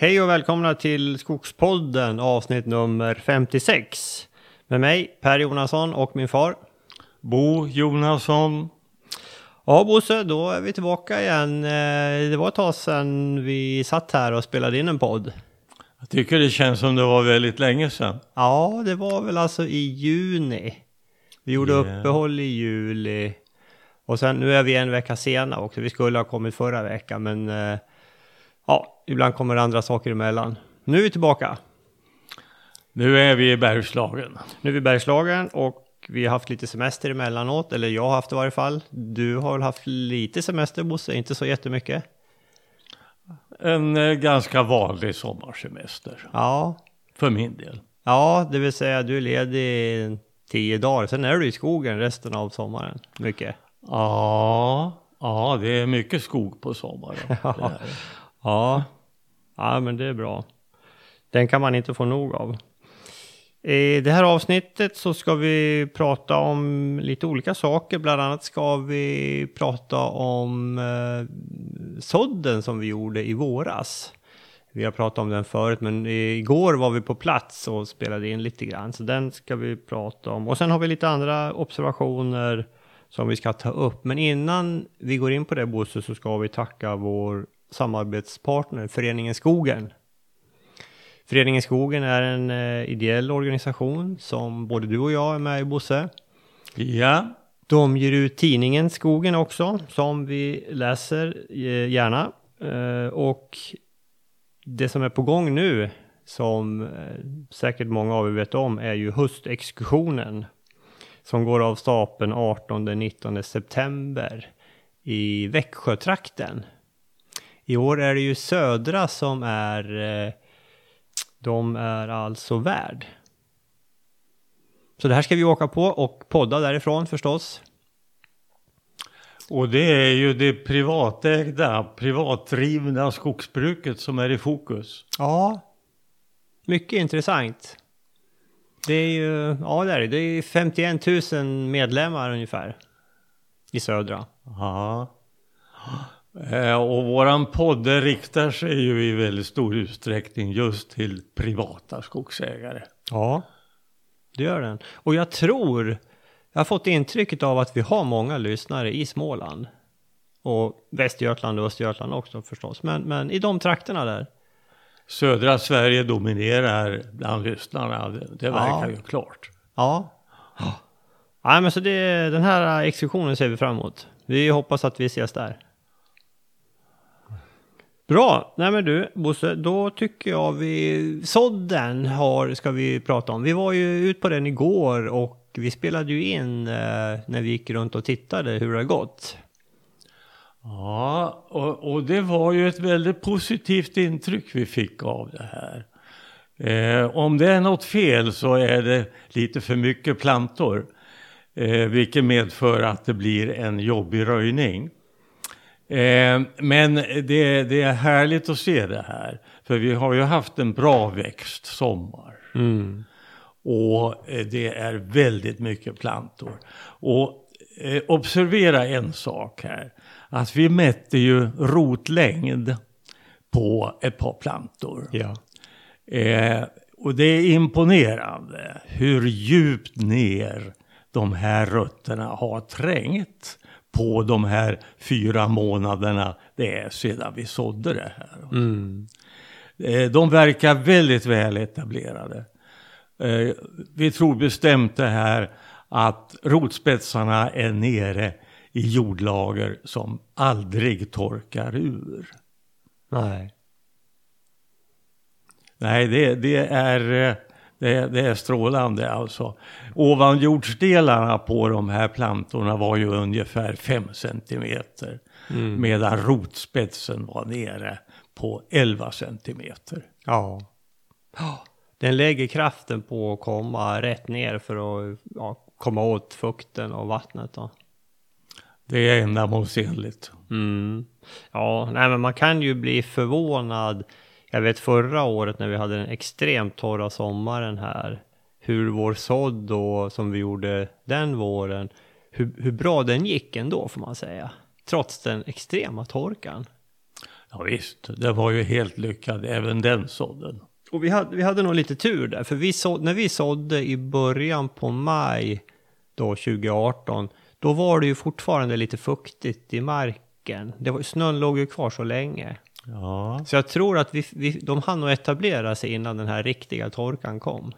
Hej och välkomna till Skogspodden avsnitt nummer 56. Med mig Per Jonasson och min far. Bo Jonasson. Ja Bosse, då är vi tillbaka igen. Eh, Det var ett tag sedan vi satt här och spelade in en podd. Jag tycker det känns som det var väldigt länge sedan. Ja, det var väl alltså i juni. Vi gjorde Ja. uppehåll i juli. Och sen nu är vi en vecka sena också. Vi skulle ha kommit förra veckan men eh, ja, ibland kommer andra saker emellan. Nu är vi tillbaka. Nu är vi i Bergslagen. Nu är vi i Bergslagen och vi har haft lite semester emellanåt, eller jag har haft det i varje fall. Du har väl haft lite semester Bosse, inte så jättemycket? En eh, ganska vanlig sommarsemester. Ja, För min del. ja, det vill säga du är ledig tio dagar, sen är du i skogen resten av sommaren. Mycket. Ja, ja det är mycket skog på sommaren. Det det. Ja, ja men det är bra. Den kan man inte få nog av. I det här avsnittet så ska vi prata om lite olika saker. Bland annat ska vi prata om eh, sådden som vi gjorde i våras. Vi har pratat om den förut, men igår var vi på plats och spelade in lite grann. Så den ska vi prata om. Och sen har vi lite andra observationer som vi ska ta upp. Men innan vi går in på det Bosse så ska vi tacka vår samarbetspartner Föreningen Skogen. Föreningen Skogen är en eh, ideell organisation som både du och jag är med i Bosse. Ja, De ger ut tidningen Skogen också som vi läser eh, gärna. Eh, och det som är på gång nu som eh, säkert många av er vet om är ju höstexkursionen som går av stapeln 18-19 september i Växjötrakten. I år är det ju Södra som är eh, de är alltså värd. Så det här ska vi åka på och podda därifrån förstås. och det är ju det privatägda, privatdrivna skogsbruket som är i fokus. Ja, mycket intressant. Det är ju, ja det är det. Det är 51 000 medlemmar ungefär i södra. Ja. Eh, Och våran podd riktar sig ju i väldigt stor utsträckning just till privata skogsägare. Ja, det gör den. Och jag tror, jag har fått intrycket av att vi har många lyssnare i Småland. Och Västergötland och Östergötland också förstås. Men, men i de trakterna där. Södra Sverige dominerar bland lyssnarna, det, det verkar Ja. ju klart. Ja. Nej men så det, den här exkursionen ser vi fram emot. Vi hoppas att vi ses där. Bra, nej men du Bosse, då tycker jag vi, sådden har, ska vi prata om. Vi var ju ut på den igår och vi spelade ju in eh, när vi gick runt och tittade hur det har gått. Ja, och, och det var ju ett väldigt positivt intryck vi fick av det här. Eh, om det är något fel så är det lite för mycket plantor. Eh, vilket medför att det blir en jobbig röjning. Eh, men det, det är härligt att se det här. För vi har ju haft en bra växt sommar. Och eh, det är väldigt mycket plantor. Och eh, observera en sak här. Att vi mätte ju rotlängd på ett par plantor. Ja. Eh, och det är imponerande hur djupt ner de här rötterna har trängt på de här fyra månaderna det är sedan vi sådde det här. Eh, de verkar väldigt väl etablerade. Eh, vi tror bestämt det här att rotspetsarna är nere i jordlager som aldrig torkar ur. Nej. Nej, det, det, är, det, det är strålande alltså. Ovanjordsdelarna på de här plantorna var ju ungefär 5 centimeter. Medan rotspetsen var nere på 11 centimeter. Ja. Den lägger kraften på att komma rätt ner för att ja, komma åt fukten och vattnet. Då. Det är ändamålsenligt. Mm. Ja, nej men man kan ju bli förvånad. Jag vet förra året när vi hade den extremt torra sommaren här. Hur vår sådd då, som vi gjorde den våren, hur, hur bra den gick ändå får man säga. Trots den extrema torkan. Ja, visst, det var ju helt lyckad även den sådden. Och vi hade, vi hade nog lite tur där, för vi så, när vi sådde i början på maj då 2018, då var det ju fortfarande lite fuktigt i marken. Det var, snön låg ju kvar så länge. Ja. Så jag tror att vi, vi, de hann nog etablera sig innan den här riktiga torkan kom.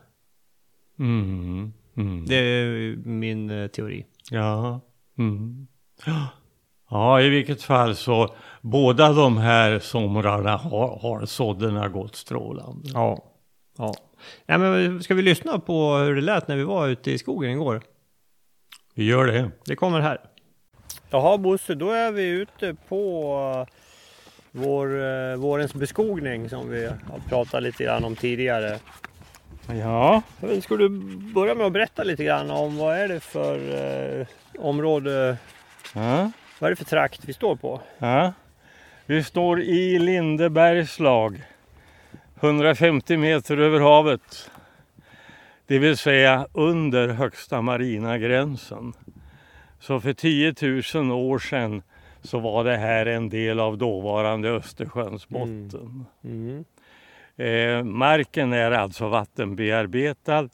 Mm. Mm. Det är min eh, teori. Ja. Mm. Ja, i vilket fall så båda de här somrarna har, har sådderna gått strålande. Ja. ja. ja men ska vi lyssna på hur det lät när vi var ute i skogen igår? Vi gör det. Det kommer här. Jaha Bosse, då är vi ute på vår, eh, vårens beskogning som vi har pratat lite grann om tidigare. Ja. Ska du börja med att berätta lite grann om vad är det för eh, område, ja. vad är det för trakt vi står på? Ja. Vi står i Lindebergslag, 150 meter över havet. Det vill säga under högsta marina gränsen. Så för 10 000 år sedan så var det här en del av dåvarande Östersjöns botten. Mm. Eh, marken är alltså vattenbearbetad.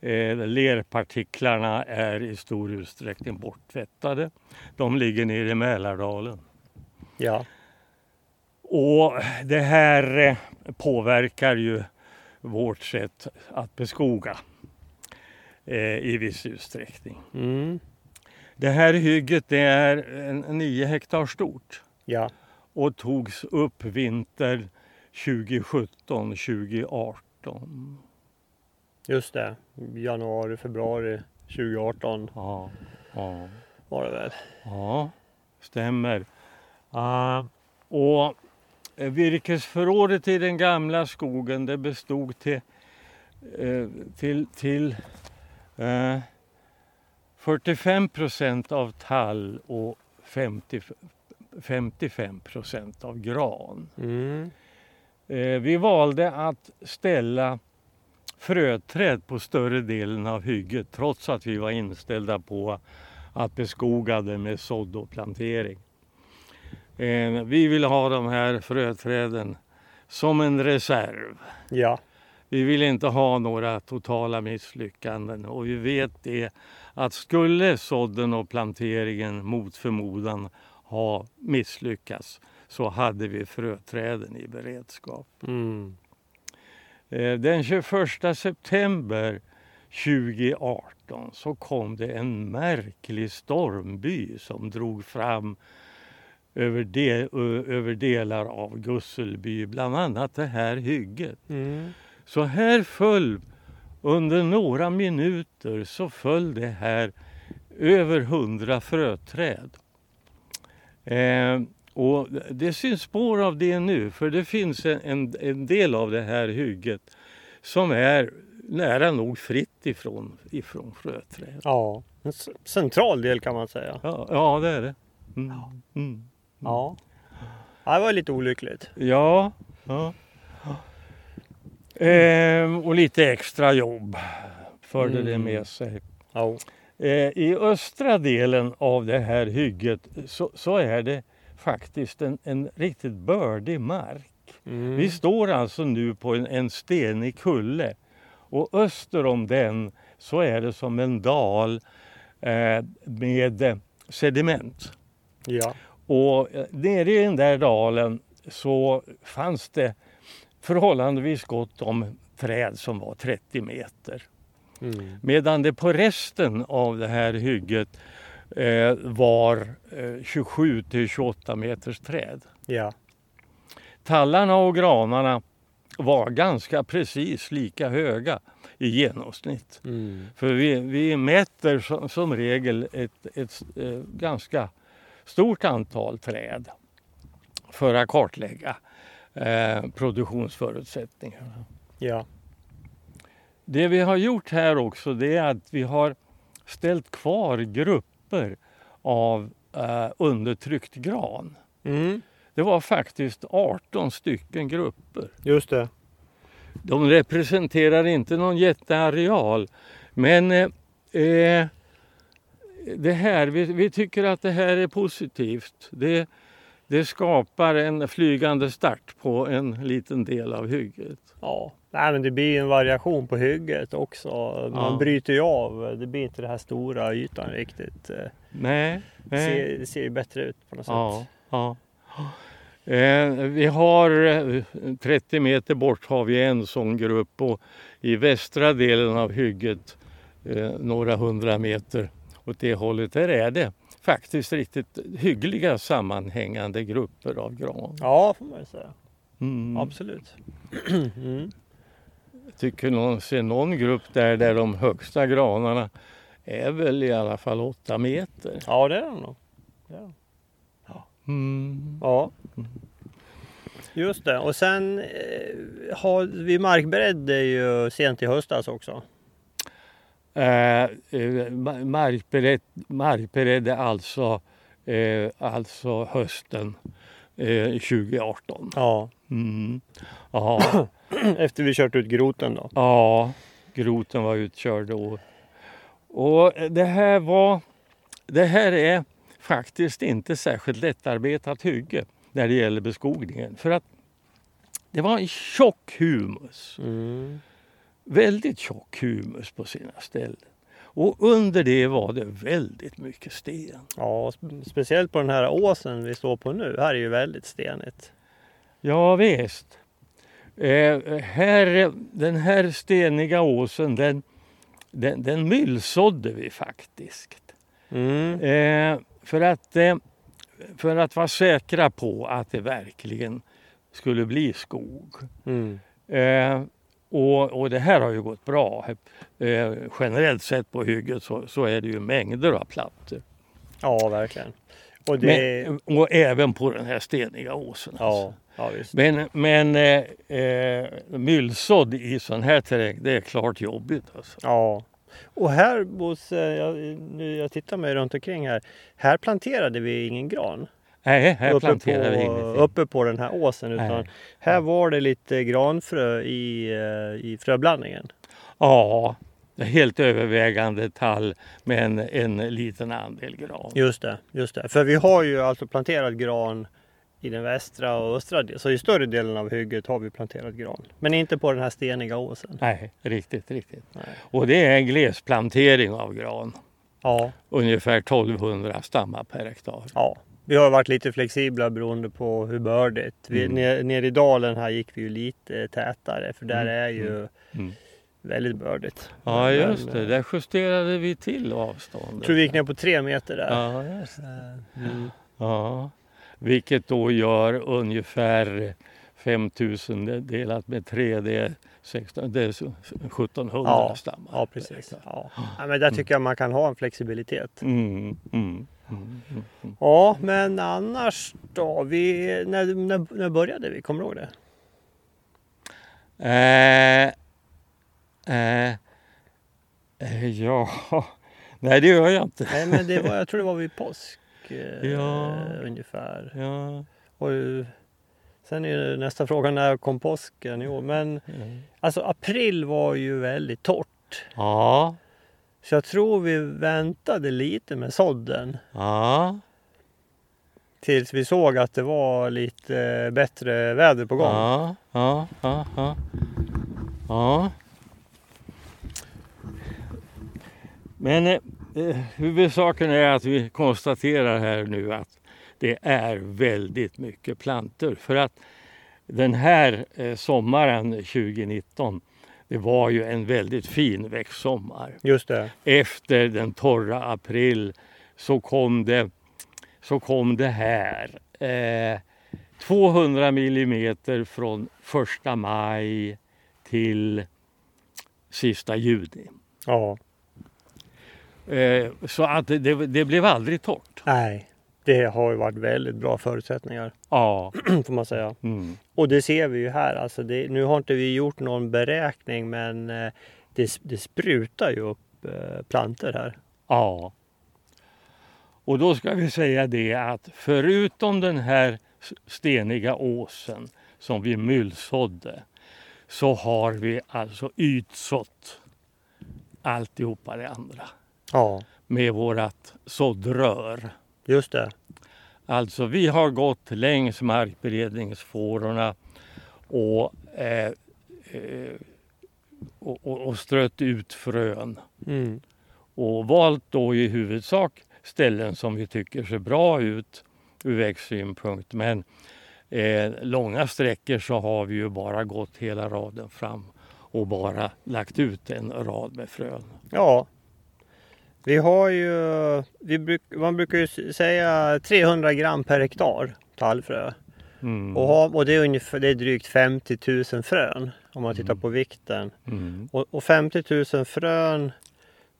Eh, lerpartiklarna är i stor utsträckning borttvättade. De ligger nere i Mälardalen. Ja. Och det här eh, påverkar ju vårt sätt att beskoga eh, i viss utsträckning. Mm. Det här hygget det är en, 9 hektar stort Ja. och togs upp vinter 2017-2018. Just det. Januari, februari 2018 Ja, ja, var det väl. ja, stämmer. Ah, och virkesförrådet i den gamla skogen det bestod till, eh, till, till eh, 45 procent av tall och 50, 55 procent av gran. Mm. Eh, vi valde att ställa fröträd på större delen av hygget trots att vi var inställda på att beskoga det med sådd och plantering. Eh, vi vill ha de här fröträden som en reserv. Ja. Vi vill inte ha några totala misslyckanden och vi vet det att skulle sådden och planteringen mot förmodan ha misslyckats så hade vi fröträden i beredskap. Mm. Eh, Den 21 september 2018 så kom det en märklig stormby som drog fram över, de, över delar av Gusselby, bland annat det här hygget. Mm. Så här föll under några minuter så föll det här över hundra fröträd. Eh, och det syns spår av det nu för det finns en, en, del av det här hygget som är nära nog fritt ifrån, ifrån fröträd. Ja. En central del kan man säga. Ja, ja det är det. Mm. Mm. Ja. ja. Det var lite olyckligt. Ja. ja. Ehm, och lite extra jobb förde det Mm. med sig. Ja. Eh, I östra delen av det här hygget så, så är det faktiskt en, en riktigt bördig mark. Mm. Vi står alltså nu på en, en stenig kulle och öster om den så är det som en dal eh, med eh, sediment. Ja. Och eh, nere i den där dalen så fanns det förhållandevis gott om träd som var 30 meter. Mm. Medan det på resten av det här hygget eh, var eh, 27 till 28 meters träd. Ja. Tallarna och granarna var ganska precis lika höga i genomsnitt. Mm. För vi, vi mäter som, som regel ett, ett eh, ganska stort antal träd för att kartlägga eh, produktionsförutsättningarna. Ja. Det vi har gjort här också det är att vi har ställt kvar grupper av eh, undertryckt gran. Mm. Det var faktiskt 18 stycken grupper. Just det. De representerar inte någon jätteareal men eh, eh, det här, vi, vi tycker att det här är positivt. Det, det skapar en flygande start på en liten del av hygget. Ja, Nej, men det blir en variation på hygget också. Man Ja. bryter ju av. Det blir inte den här stora ytan riktigt. Eh, Nej, Det nej. ser, det ser ju bättre ut på något Ja, sätt. ja. Eh, vi har eh, 30 meter bort har vi en sån grupp och i västra delen av hygget eh, några hundra meter åt det hållet där är det faktiskt riktigt hyggliga sammanhängande grupper av gran. Ja, får man ju säga. Mm. Absolut. mm. Tycker någon ser någon grupp där, där de högsta granarna är väl i alla fall åtta meter. Ja, det är de nog. De. Mm. Ja. Just det. Och sen eh, har vi markberedd ju sent i höstas också. Eh, eh, ma- markberedd, markberedd är alltså, eh, alltså hösten eh, 2018. Ja. Mm. Ja, Efter vi kört ut groten då. ja, groten var utkörd då. Och det här var, det här är faktiskt inte särskilt lättarbetat hygge när det gäller beskogningen. För att det var en tjock humus. Mm. Väldigt tjock humus på sina ställen. Och under det var det väldigt mycket sten. Ja, sp- speciellt på den här åsen vi står på nu. Här är ju väldigt stenigt. Ja visst. Eh, här, den här steniga åsen den, den, den myllsådde vi faktiskt. Mm. Eh, för, att, eh, för att vara säkra på att det verkligen skulle bli skog. Mm. Och, och det här har ju gått bra. Eh, generellt sett på hygget så, så är det ju mängder av plattor. Ja, verkligen. Och det... Men, och även på den här steniga åsen. ja, Alltså. ja, visst. Men, men eh, eh, myllsådd i sån här terräng, det är klart jobbigt. Alltså. Ja. Och här Bosse, jag, nu, jag tittar mig runt omkring här. Här planterade vi ingen gran. Nej, här uppe, planterar vi på, ingenting. uppe på den här åsen. Utan Nej. här var det lite granfrö i, eh, i fröblandningen. Ja, helt övervägande tall med en, en liten andel gran. Just det, just det. För vi har ju alltså planterat gran i den västra och östra delen. Så i större delen av hygget har vi planterat gran. Men inte på den här steniga åsen. Nej, riktigt, riktigt. Nej. Och det är en glesplantering av gran. Ja, Ungefär 1200 stammar per hektar. ja. Vi har varit lite flexibla beroende på hur bördigt. Vi, Mm. ner, ner i dalen här gick vi ju lite tätare för där Mm, är ju Mm. väldigt bördigt. Ja, just det. eh, Där justerade vi till avståndet. Tror vi gick ner på tre meter där. Ja, just. Mm. Ja, vilket då gör ungefär 5000 delat med 3, det är, 16, det är 1700 Ja, stammar. Ja, precis. Ja. Ja, men där tycker jag man kan ha en flexibilitet. Mm, mm, mm, mm, mm. Ja, men annars då? Vi, när, när, när började vi? Kommer du ihåg det? Eh, eh, eh, ja, nej det gör jag inte. Nej, men det var, jag tror det var vid påsk eh, Ja. ungefär. Ja, Och, sen är nästa fråga, när kom påsken år? Men alltså april var ju väldigt torrt. ja, Så jag tror vi väntade lite med sådden ja, tills vi såg att det var lite bättre väder på gång. ja, ja, ja, ja. ja. Men eh, eh, huvudsaken är att vi konstaterar här nu att det är väldigt mycket plantor. För att den här eh, sommaren 2019 det var ju en väldigt fin växtsommar. Just det. Efter den torra april så kom det, så kom det här. Eh, 200 millimeter från första maj till sista juni. Ja. Eh, så att det, det, blev aldrig torrt. Nej, det har ju varit väldigt bra förutsättningar Ja. får man säga. Mm. Och det ser vi ju här. Alltså det, nu har inte vi gjort någon beräkning men eh, det, det sprutar ju upp eh, planter här. Ja. Och då ska vi säga det att förutom den här steniga åsen som vi myllsådde så har vi alltså ytsått alltihopa det andra Ja, med vårat såddrör. Just det. Alltså vi har gått längs markberedningsfårorna och, eh, eh, och, och, och strött ut frön. Mm. Och valt då i huvudsak ställen som vi tycker ser bra ut ur växtsynpunkt. Men eh, långa sträckor så har vi ju bara gått hela raden fram och bara lagt ut en rad med frön. Ja. Vi har ju, vi bruk, man brukar ju säga 300 gram per hektar tallfrö. Mm. Och, ha, och det, är ungefär, det är drygt 50 000 frön om man tittar på vikten. Mm. Och, och 50 000 frön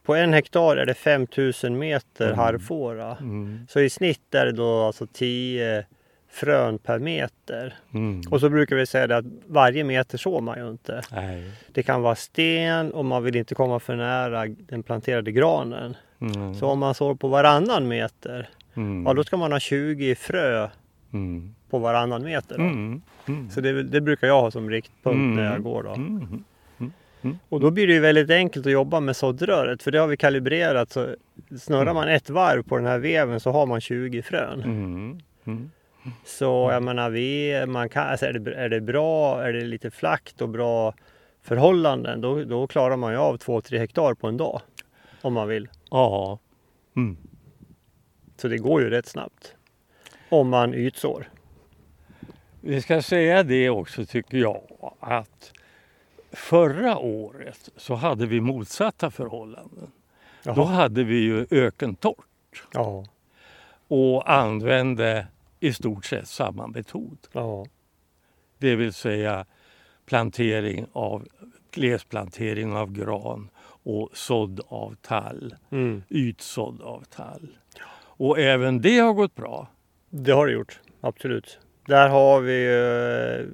på en hektar är det 5 000 meter Mm. harvfåra. Mm. Så i snitt är det då alltså 10 frön per meter. Mm. Och så brukar vi säga det att varje meter sår man ju inte. Nej. Det kan vara sten och man vill inte komma för nära den planterade granen. Mm. Så om man sår på varannan meter, Mm. ja då ska man ha 20 frö Mm. på varannan meter. Då. Mm. Mm. Så det, det brukar jag ha som riktpunkt när jag går. Då. Och då blir det ju väldigt enkelt att jobba med såddröret för det har vi kalibrerat. Så snurrar man ett varv på den här veven så har man 20 frön. Mm. Mm. Så jag menar, vi, man kan, alltså är, det, är det bra, är det lite flackt och bra förhållanden då, då klarar man ju av 2-3 hektar på en dag. Om man vill. Ja. Mm. Så det går ju rätt snabbt. Om man ytsår. Vi ska säga det också tycker jag att förra året så hade vi motsatta förhållanden. Då Jaha. hade vi ju ökentorrt Ja. och använde i stort sett samma metod. Ja. Det vill säga plantering av glesplantering av gran och sådd av tall, Mm. ytsådd av tall. Och även det har gått bra. Det har det gjort. Absolut. Där har vi ju...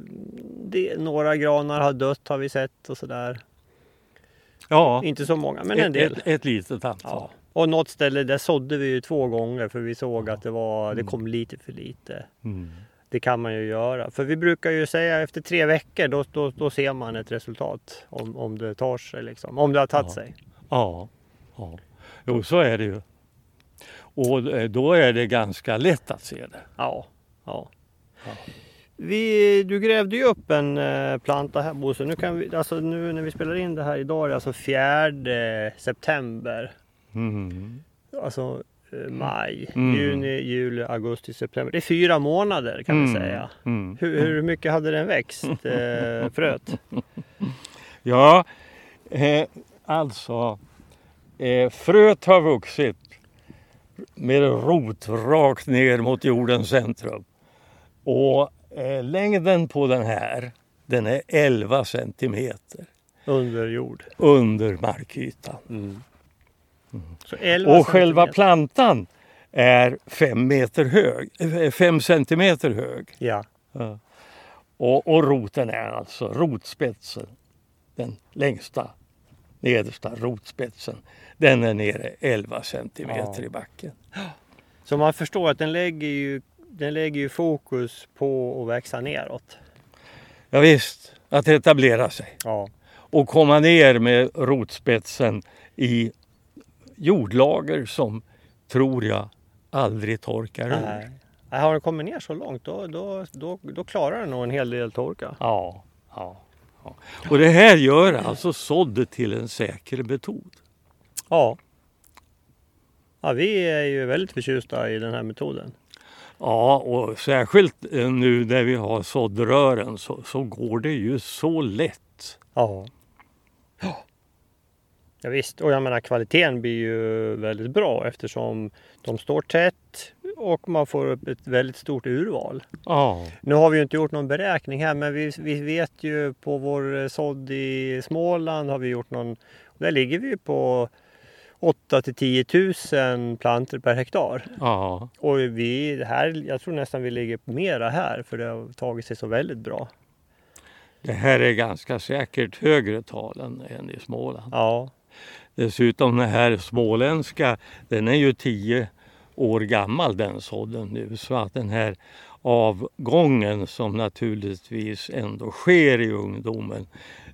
Det, några granar har dött har vi sett och sådär. Ja, Inte så många men en ett, del. ett, ett litet antal. Ja. Och något ställe där sådde vi ju två gånger för vi såg att det, var, det Mm. kom lite för lite. Mm. Det kan man ju göra. För vi brukar ju säga efter tre veckor då, då, då ser man ett resultat. Om, om det tar sig liksom. Om det har tagit Ja. sig. Ja, ja. Jo, så är det ju. Och eh, då är det ganska lätt att se det. Ja. ja. Ja. Vi, du grävde ju upp en eh, planta här Bosse. Nu, kan vi, alltså, nu när vi spelar in det här idag är det alltså 4 september. Mm. Alltså eh, maj, Mm. juni, juli, augusti, september. Det är fyra månader kan vi Mm. säga. Mm. Hur, hur mycket hade den växt, eh, fröet? Ja, eh, alltså eh, fröet har vuxit med rot rakt ner mot jordens centrum. Och eh, längden på den här, den är 11 centimeter Under jord. under markytan. 11 Och själva plantan är 5 meter hög, eh, fem centimeter hög. Ja. Ja. Och, och roten är alltså rotspetsen, den längsta nedersta rotspetsen. Den är nere 11 centimeter Ja. i backen. Så man förstår att den lägger ju, den lägger ju fokus på att växa neråt. Ja, visst, att etablera sig Ja. och komma ner med rotspetsen i jordlager som tror jag aldrig torkar ur. Nej. Har den kommit ner så långt då, då, då, då klarar den nog en hel del torka. Ja, ja, ja. Och det här gör alltså såddet till en säker metod. Ja. Ja, vi är ju väldigt förtjusta i den här metoden. Ja, och särskilt eh, nu när vi har såddrören så, så går det ju så lätt. Ja. Ja, visst, och jag menar kvaliteten blir ju väldigt bra eftersom de står tätt och man får upp ett väldigt stort urval. Ja, Nu har vi ju inte gjort någon beräkning här men vi, vi vet ju på vår eh, sådd i Småland har vi gjort någon, där ligger vi på 8 till 10 000 plantor per hektar. ja, Och vi här, jag tror nästan vi ligger på mera här för det har tagit sig så väldigt bra. det här är ganska säkert högre tal än, än i Småland. Ja, Dessutom den här småländska, den är ju tio år gammal den sådden nu. Så att den här avgången som naturligtvis ändå sker i ungdomen,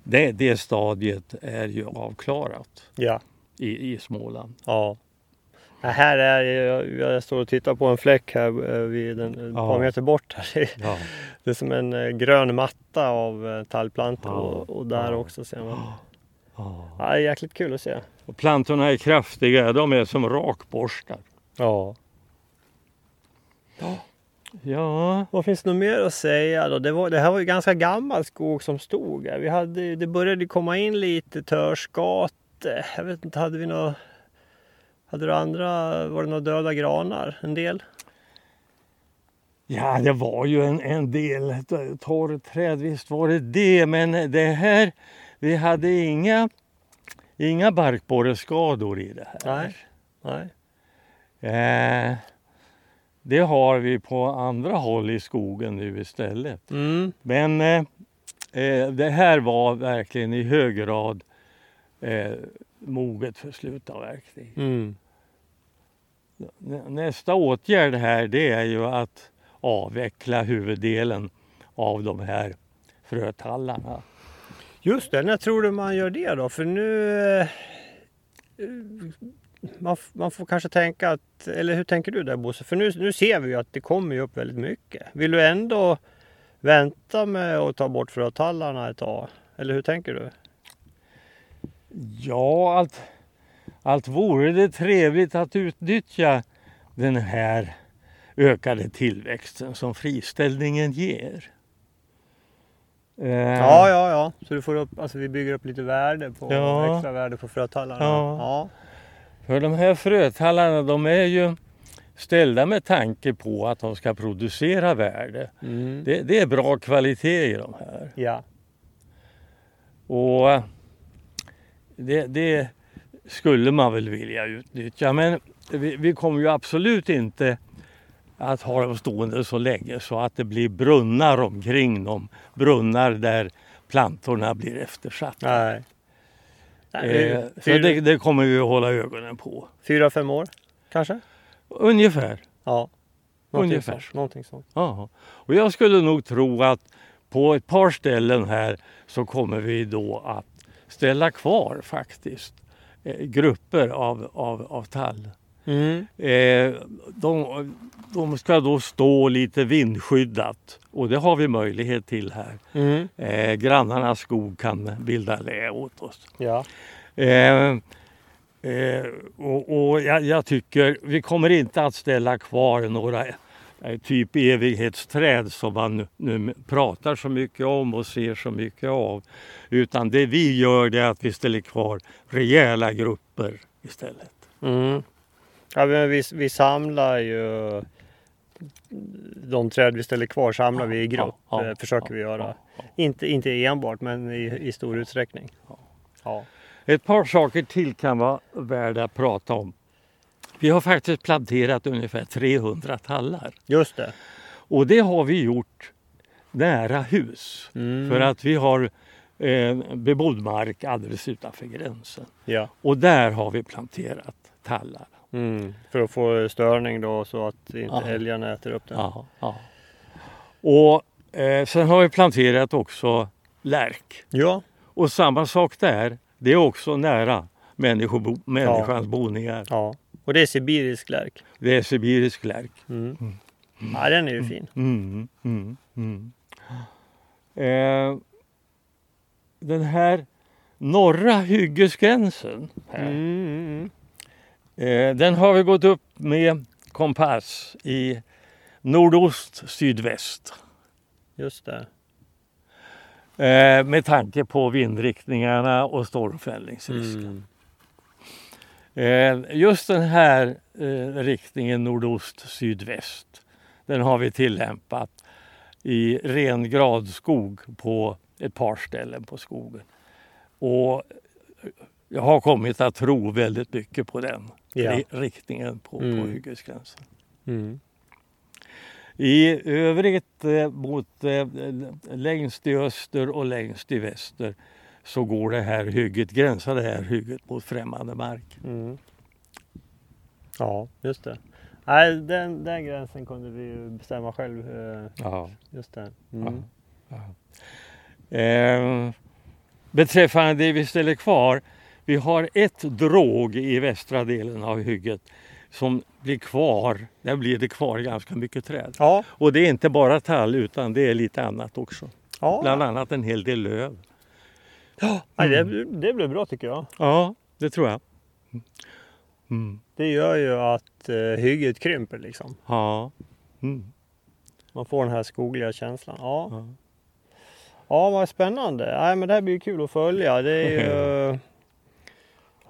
det, det stadiet är ju avklarat ja, i, i Småland. ja. Här är jag, jag står och tittar på en fläck här eh, vid en, ett Ja. par meter bort. Här. Det är- Ja. Det är som en eh, grön matta av eh, tallplantor Ja. och, och där också ser man. Ja. Ja, det är jäkligt kul att se. Och plantorna är kraftiga, de är som rakborstar. Ja. Ja, Vad finns det något mer att säga då? Det, var, det här var ju ganska gammal skog som stod här. Vi hade, det började komma in lite törskate. Jag vet inte, hade vi några... Hade du andra, var det några döda granar? En del? ja det var ju en, en del torrträd, visst var det det. Men det här, vi hade inga, inga barkborreskador i det här. Nej. Nej. Eh, det har vi på andra håll i skogen nu istället. Mm. Men eh, eh, det här var verkligen i hög grad eh, moget för slutavverkning. Mm. Nä- Nästa åtgärd här det är ju att avveckla huvuddelen av de här frötallarna. Just det, när tror du man gör det då? För nu... Eh, man, man får kanske tänka att, eller hur tänker du där Bosse? För nu, nu ser vi ju att det kommer ju upp väldigt mycket. Vill du ändå vänta med att ta bort frötallarna ett tag? Eller hur tänker du? Ja, allt, allt vore det trevligt att utnyttja den här ökade tillväxten som friställningen ger. Eh, Ja, ja, ja. Så du får upp, alltså vi bygger upp lite värde på, Ja. extra värde på frötallarna. Ja. ja. För de här frötallarna de är ju ställda med tanke på att de ska producera värde. Mm. Det, det är bra kvalitet i de här. Ja. Och det, det skulle man väl vilja utnyttja. Men vi, vi kommer ju absolut inte att ha dem stående så länge så att det blir brunnar omkring dem. Brunnar där plantorna blir eftersatta. Nej. Nej, Eh, så det, det kommer vi att hålla ögonen på. fyra, fem år kanske? Ungefär. Ja. Någonting Ungefär. sånt. Någonting sånt. Ja. Och jag skulle nog tro att på ett par ställen här så kommer vi då att ställa kvar faktiskt eh, grupper av, av, av tall. Mm. Eh, de, de ska då stå lite vindskyddat och det har vi möjlighet till här. Mm. Eh, grannarnas skog kan bilda lä åt oss. Ja. Eh, eh, och och jag, jag tycker vi kommer inte att ställa kvar några typ evighetsträd som man nu, nu pratar så mycket om och ser så mycket av. Utan det vi gör det är att vi ställer kvar rejäla grupper istället. Mm. Ja, men vi, vi samlar ju de träd vi ställer kvar samlar vi i grupp. Ja, ja, eh, försöker ja, vi göra. Inte, inte enbart men i, i stor utsträckning. Ja. Ja. Ett par saker till kan vara värda att prata om. Vi har faktiskt planterat ungefär 300 tallar Just det. och det har vi gjort nära hus. Mm. För att vi har eh, bebodd mark alldeles utanför gränsen. Ja. Och där har vi planterat tallar. Mm. För att få störning då så att inte Ja. älgarna äter upp den. Ja, ja. Och eh, sen har vi planterat också lärk. Ja. Och samma sak där. Det är också nära människobo- människans boningar. ja. Och det är sibirisk lärk. Det är sibirisk lärk. Mm. Ja, den är ju fin. Mm, mm, mm. Eh, den här norra hyggesgränsen här, Mm, mm, den har vi gått upp med kompass i nordost sydväst. Just det. Eh, med tanke på vindriktningarna och stormfällningsrisken. Mm. Eh, just den här eh, riktningen nordost sydväst den har vi tillämpat i ren gradskog på ett par ställen på skogen. Och jag har kommit att tro väldigt mycket på den Ja. ri- riktningen på, på Mm. hyggesgränsen. Mm. I övrigt eh, mot eh, längst i öster och längst i väster så går det här hygget, gränsar det här hygget mot främmande mark. Mm. Ja, just det. Nej, den, den gränsen kunde vi ju bestämma själv. eh, Ja. Just det. Mm. Eh, beträffande det vi ställer kvar. Vi har ett drog i västra delen av hygget. som blir kvar, där blir det kvar ganska mycket träd. Ja, Och det är inte bara tall utan det är lite annat också. ja. Bland annat en hel del löv. Nej, det, det blir bra tycker jag. Ja, det tror jag. Mm. Det gör ju att eh, hygget krymper liksom. Ja. Mm. Man får den här skogliga känslan. Ja, Ja. ja vad spännande. Nej, men det här blir kul att följa. Det är ju...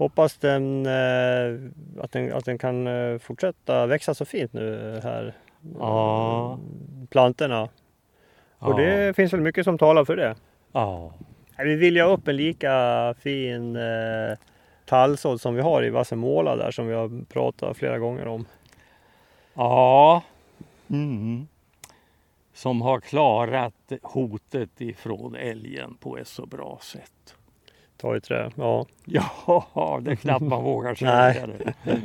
Hoppas den, eh, att, den, att den kan eh, fortsätta växa så fint nu här. Ja. Plantorna. Och det finns väl mycket som talar för det. Ja. Vi vill ju ha upp en lika fin eh, tallsådd som vi har i Vassemåla där som vi har pratat flera gånger om. Ja. Mm. Som har klarat hotet ifrån älgen på ett så bra sätt. Ta i trä. Ja. Ja, det är knappt man vågar säga det.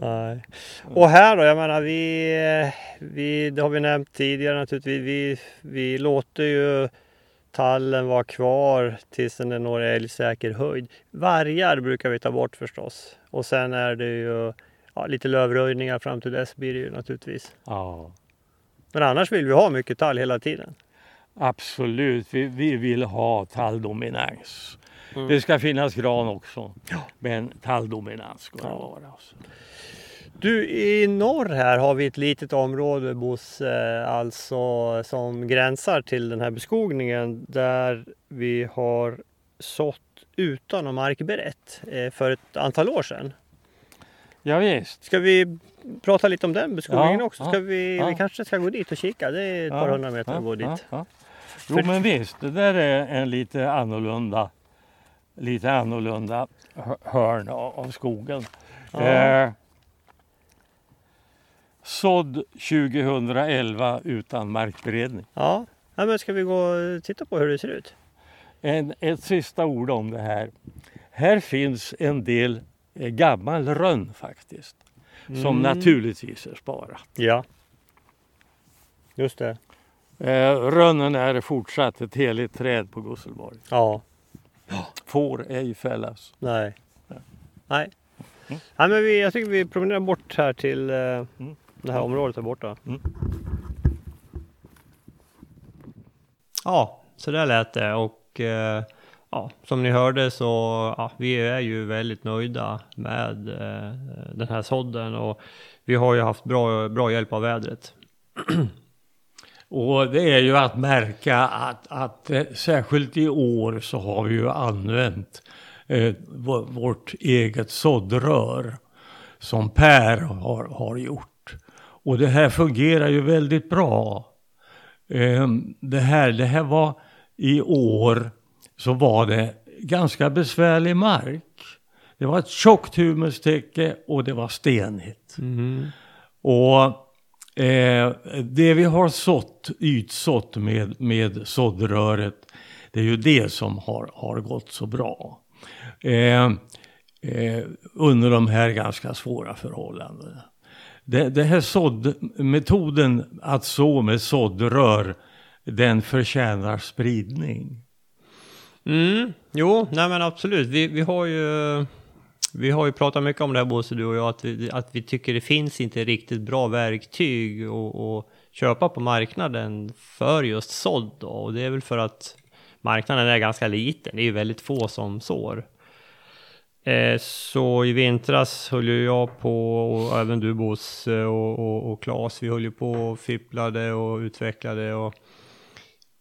Nej. Och här då, jag menar vi, vi, det har vi nämnt tidigare naturligtvis, vi, vi låter ju tallen vara kvar tills den når älgsäker höjd. Vargar brukar vi ta bort förstås. Och sen är det ju ja, lite lövröjningar fram till dess blir det ju naturligtvis. Ja, Men annars vill vi ha mycket tall hela tiden. Absolut. Vi, vi vill ha talldominans. Mm. Det ska finnas gran också. Men talldominans ska det vara. Alltså. Du, i norr här har vi ett litet område Bosse, alltså som gränsar till den här beskogningen där vi har sått utan att markberett eh, för ett antal år sedan. Ja, visst. Ska vi prata lite om den beskogningen Ja, också? ja, Ska vi, ja. vi kanske ska gå dit och kika, det är ett par hundra meter att gå dit. Jo men visst, det där är en lite annorlunda, lite annorlunda hö- hörn av av skogen. Ja. Eh, sådd 2011 utan markberedning. Ja, ja men ska vi gå och titta på hur det ser ut? En, ett sista ord om det här. Här finns en del eh, gammal rönn faktiskt. Som Mm. naturligtvis är sparat. Ja, just det. Eh, rönnen är fortsatt ett heligt träd på Gusselborg. Ja, Får ej fällas. nej. Nej. Mm. Nej men vi, jag tycker vi promenerar bort här till eh, Mm. det här området där borta. Mm. Ja, så där lät det och eh, ja, som ni hörde så ja, vi är ju väldigt nöjda med eh, den här sådden och vi har ju haft bra, bra hjälp av vädret. Och det är ju att märka att, att eh, särskilt i år så har vi ju använt eh, vå- vårt eget såddrör som Per har, har gjort. Och det här fungerar ju väldigt bra. Eh, det, här, det här var i år så var det ganska besvärlig mark. Det var ett tjockt humustäcke och det var stenigt. Och eh, det vi har sått, ytsått med, med såddröret, det är ju det som har, har gått så bra. Eh, eh, under de här ganska svåra förhållandena. Det, det här såddmetoden att så med såddrör, den förtjänar spridning. Mm, jo, nej men absolut. Vi, vi har ju vi har ju pratat mycket om det här Bosse, du och jag, att vi, att vi tycker det finns inte riktigt bra verktyg att köpa på marknaden för just sådd då. Och det är väl för att marknaden är ganska liten. Det är ju väldigt få som sår. Eh, så i vintras höll ju jag på, och även du Bosse och, och, och Claes, vi höll ju på och fipplade och utvecklade och,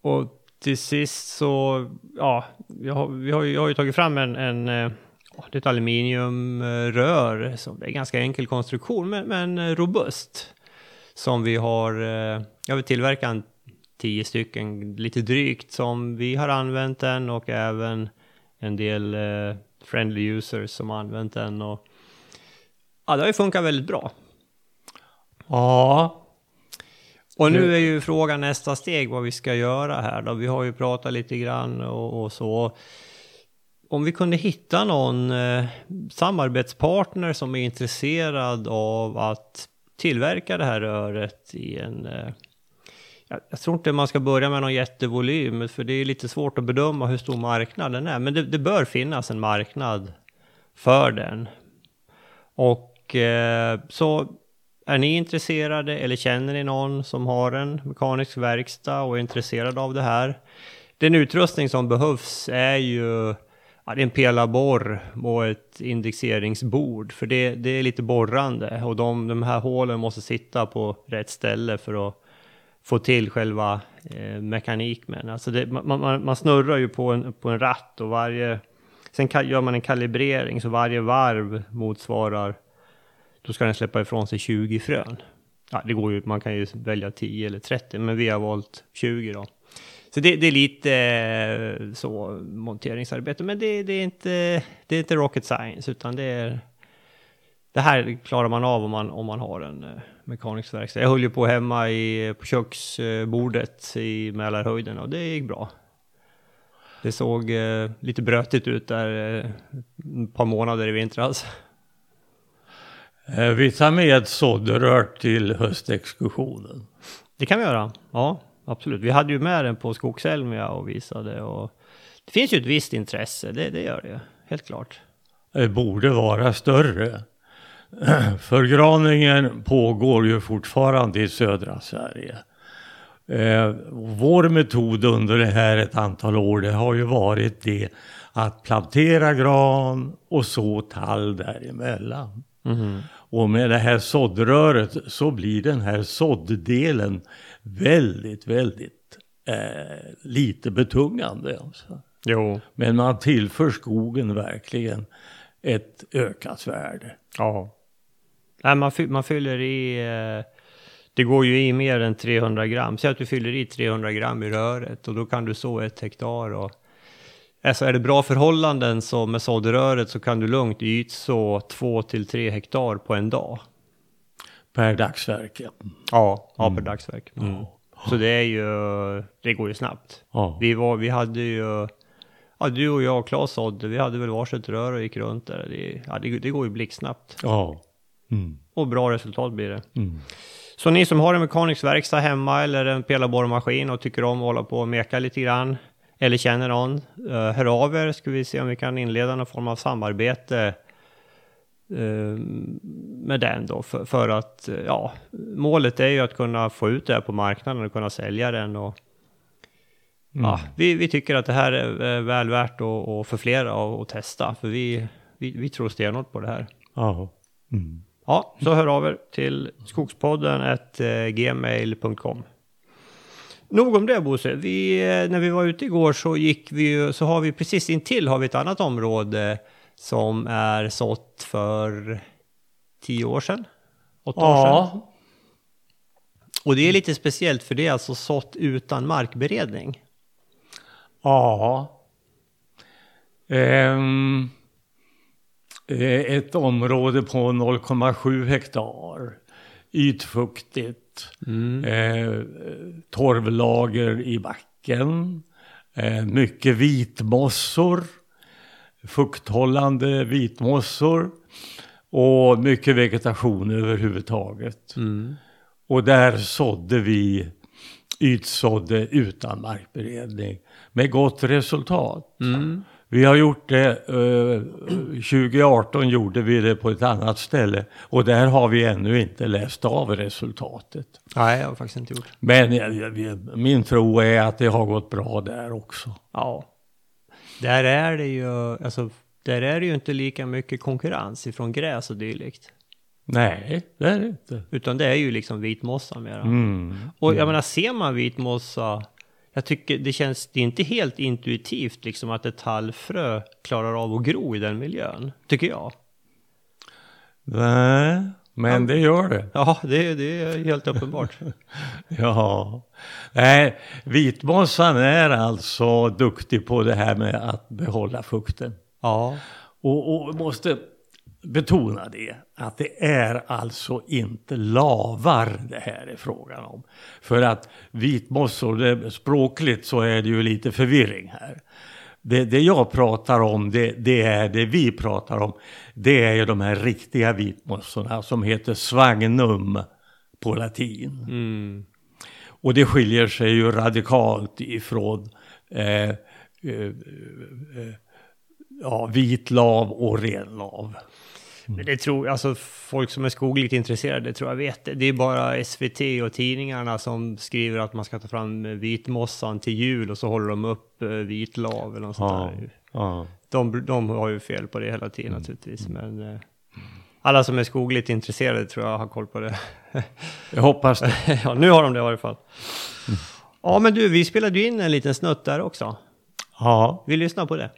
och till sist så, ja, vi har, vi har, ju- jag har ju tagit fram en, en eh, det är ett aluminiumrör, som är en ganska enkel konstruktion men, men robust. Som vi har, eh, jag vill tillverka en tio stycken, lite drygt, som vi har använt den och även en del eh, friendly users som har använt den. Och, ja, det har ju funkat väldigt bra. Ja, Och nu är ju frågan nästa steg vad vi ska göra här då. Vi har ju pratat lite grann och, och så. Om vi kunde hitta någon eh, samarbetspartner som är intresserad av att tillverka det här röret i en... Eh, jag, jag tror inte man ska börja med någon jättevolym, för det är lite svårt att bedöma hur stor marknaden är. Men det, det bör finnas en marknad för den. Och Och eh, så är ni intresserade eller känner ni någon som har en mekanisk verkstad och är intresserad av det här? Den utrustning som behövs är ju ja, det är en pelarborr och ett indexeringsbord. För det, det är lite borrande och de, de här hålen måste sitta på rätt ställe för att få till själva eh, mekanik alltså det, man, man, man, snurrar ju på en, på en ratt och varje... Sen gör man en kalibrering så varje varv motsvarar... Då ska den släppa ifrån sig 20 frön. Ja, det går ju, man kan ju välja 10 eller 30, men vi har valt 20 då. Så det, det är lite eh, så monteringsarbete, men det, det, är inte, det är inte rocket science, utan det är... Det här klarar man av om man, om man har en eh, mekanisk verkstad. Jag höll ju på hemma i, på köksbordet i Mälarhöjden och det gick bra. Det såg eh, lite brötigt ut där eh, ett par månader i vintras. Eh, vi tar med sådrör till höstexkursionen. Det kan vi göra, ja absolut. Vi hade ju med den på Skogselmia och visade och det finns ju ett visst intresse, det, det gör det ju, helt klart. Det borde vara större. Förgraningen pågår ju fortfarande i södra Sverige. Eh, vår metod under det här ett antal år det har ju varit det att plantera gran och så tall däremellan. Mm. Och med det här såddröret så blir den här sådddelen väldigt, väldigt eh, lite betungande. Alltså. Jo. Men man tillför skogen verkligen ett ökat värde. Ja. Nej, man, man fyller i... Eh, det går ju i mer än 300 gram. Säg att du fyller i 300 gram i röret och då kan du så ett hektar. Och, alltså är det bra förhållanden så med såddröret så kan du lugnt ytså 2 till 3 hektar på en dag. Per dagsverke? Ja, ja mm. per dagsverk. Mm. Så det är ju, det går ju snabbt. Ja. Vi, var, vi hade ju, ja, du och jag och Claes sådde, vi hade väl varsitt rör och gick runt där. Det, ja, det, det går ju blixtsnabbt. Ja. Mm. Och bra resultat blir det. Mm. Så ni som har en mekanisk verkstad hemma eller en pelarborrmaskin och tycker om att hålla på och meka lite grann eller känner någon, uh, hör av er ska vi se om vi kan inleda någon form av samarbete med den då för, för att uh, ja, målet är ju att kunna få ut det här på marknaden och kunna sälja den och mm. ja, vi, vi tycker att det här är väl värt att, att för flera att testa för vi, vi, vi tror stenhårt på det här. Mm. Ja, så hör av er till skogspodden gmail.com. Nog om det Bosse. Vi, eh, när vi var ute igår så gick vi så har vi precis intill har vi ett annat område som är sått för tio år sedan. Åtta ja. år sedan. Och det är lite speciellt för det är alltså sått utan markberedning. Ja. Um, ett område på 0,7 hektar. Ytfuktigt. Mm. Eh, torvlager i backen. Eh, mycket vitmossor. Fukthållande vitmossor. Och mycket vegetation överhuvudtaget. Mm. Och där sådde vi ytsådde utan markberedning med gott resultat. Mm. Vi har gjort det, eh, 2018 gjorde vi det på ett annat ställe och där har vi ännu inte läst av resultatet. Nej, jag har faktiskt inte gjort. Men jag, min tro är att det har gått bra där också. Ja. Där är det ju, alltså, där är det ju inte lika mycket konkurrens ifrån gräs och dylikt. Nej, det är det inte. Utan det är ju liksom vitmossa mera. Mm. Och jag mm. menar, ser man vitmossa jag tycker det känns, det är inte helt intuitivt liksom att ett tallfrö klarar av att gro i den miljön, tycker jag. Nej, men ja. det gör det. Ja, det, det är helt uppenbart. ja, nej, vitmossan är alltså duktig på det här med att behålla fukten. Ja. Och, och måste betona det, att det är alltså inte lavar det här är frågan om. För att vitmossor, det, språkligt så är det ju lite förvirring här. Det, det jag pratar om, det, det, är det vi pratar om, det är ju de här riktiga vitmossorna som heter svagnum på latin. Mm. Och det skiljer sig ju radikalt ifrån eh, eh, eh, ja, vitlav och renlav. Men det tror alltså folk som är skogligt intresserade tror jag vet det. Det är bara SVT och tidningarna som skriver att man ska ta fram vitmossan till jul och så håller de upp eh, vitlav eller något sånt Ja, där. ja. De, de har ju fel på det hela tiden naturligtvis, men eh, alla som är skogligt intresserade tror jag har koll på det. Jag hoppas det. ja, nu har de det i varje fall. Ja, men du, vi spelade ju in en liten snutt där också. Ja. Vi lyssnar på det.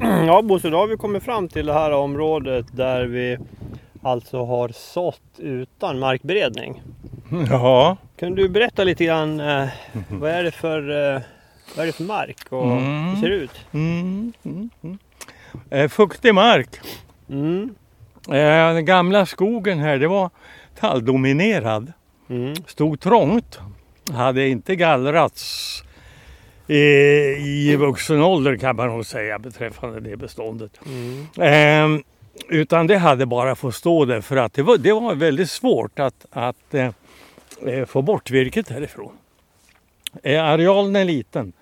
Ja, Bosse, då har vi kommit fram till det här området där vi alltså har sått utan markberedning. Ja. Kan du berätta lite grann, eh, vad är det för, eh, vad är det för mark och hur det ser det ut? Mm, mm, mm. Eh, fuktig mark. Mm, Eh, den gamla skogen här det var talldominerad. mm, Stod trångt. Hade inte gallrats i vuxen ålder kan man nog säga beträffande det beståndet. mm, Eh, utan det hade bara fått stå där för att det var, det var väldigt svårt att, att eh, eh, få bort virket härifrån. Eh, arealen är liten,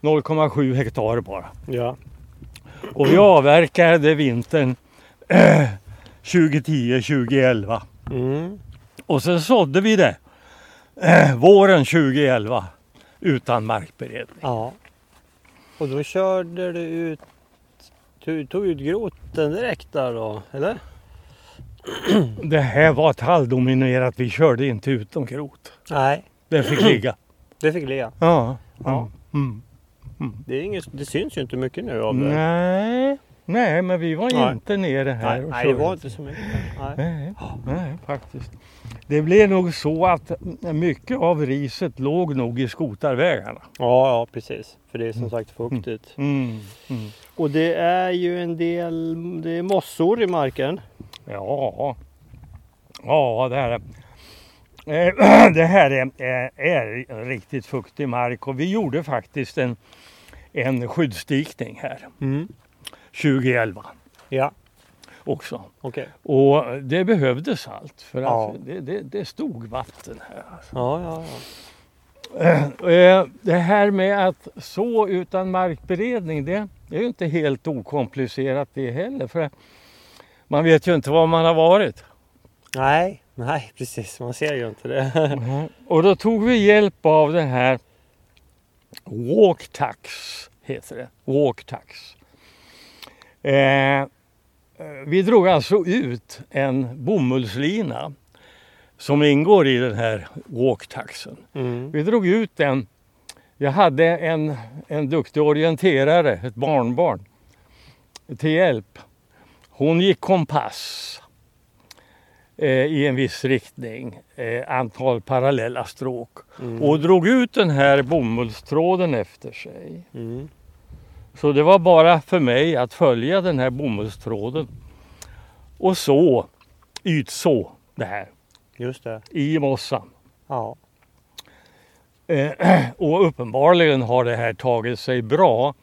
0,7 hektar bara. ja, Och vi avverkade vintern eh, 2010-2011. mm, Och sen sådde vi det eh, våren 2011 utan markberedning. ja. Och då körde du ut, du tog ut groten direkt där då, eller? Det här var talldominerat, vi körde inte ut någon grot. Nej, Den fick ligga. det fick ligga. Ja. Ja. Mm. Det, är inget, det syns ju inte mycket nu av det. Nej, nej, men vi var Nej. inte nere här Nej, och nej, det var inte så mycket. Nej. Nej, faktiskt. Det blev nog så att mycket av riset låg nog i skotarvägarna. Ja, ja, precis. För det är som sagt fuktigt. Mm. Mm. Och det är ju en del, det är mossor i marken. Ja, ja det här är, eh, det här är, är, är riktigt fuktig mark och vi gjorde faktiskt en, en skyddsdikning här Mm. 2011 Ja, också. okej. Och det behövdes allt för att Ja. det, det, det stod vatten här. Alltså. Ja, ja, ja. Eh, Det här med att så utan markberedning det, det är ju inte helt okomplicerat det heller. För man vet ju inte var man har varit. Nej, nej, precis. Man ser ju inte det. Och då tog vi hjälp av den här Walktax, heter det. Walktax. Eh, vi drog alltså ut en bomullslina som ingår i den här Walktaxen. Mm. Vi drog ut den. Jag hade en, en duktig orienterare, ett barnbarn, till hjälp. Hon gick kompass eh, i en viss riktning, eh, antal parallella stråk Mm. och drog ut den här bomullstråden efter sig. Mm. Så det var bara för mig att följa den här bomullstråden och så ytså det här Just det. i mossan. Ja. Eh, och uppenbarligen har det här tagit sig bra.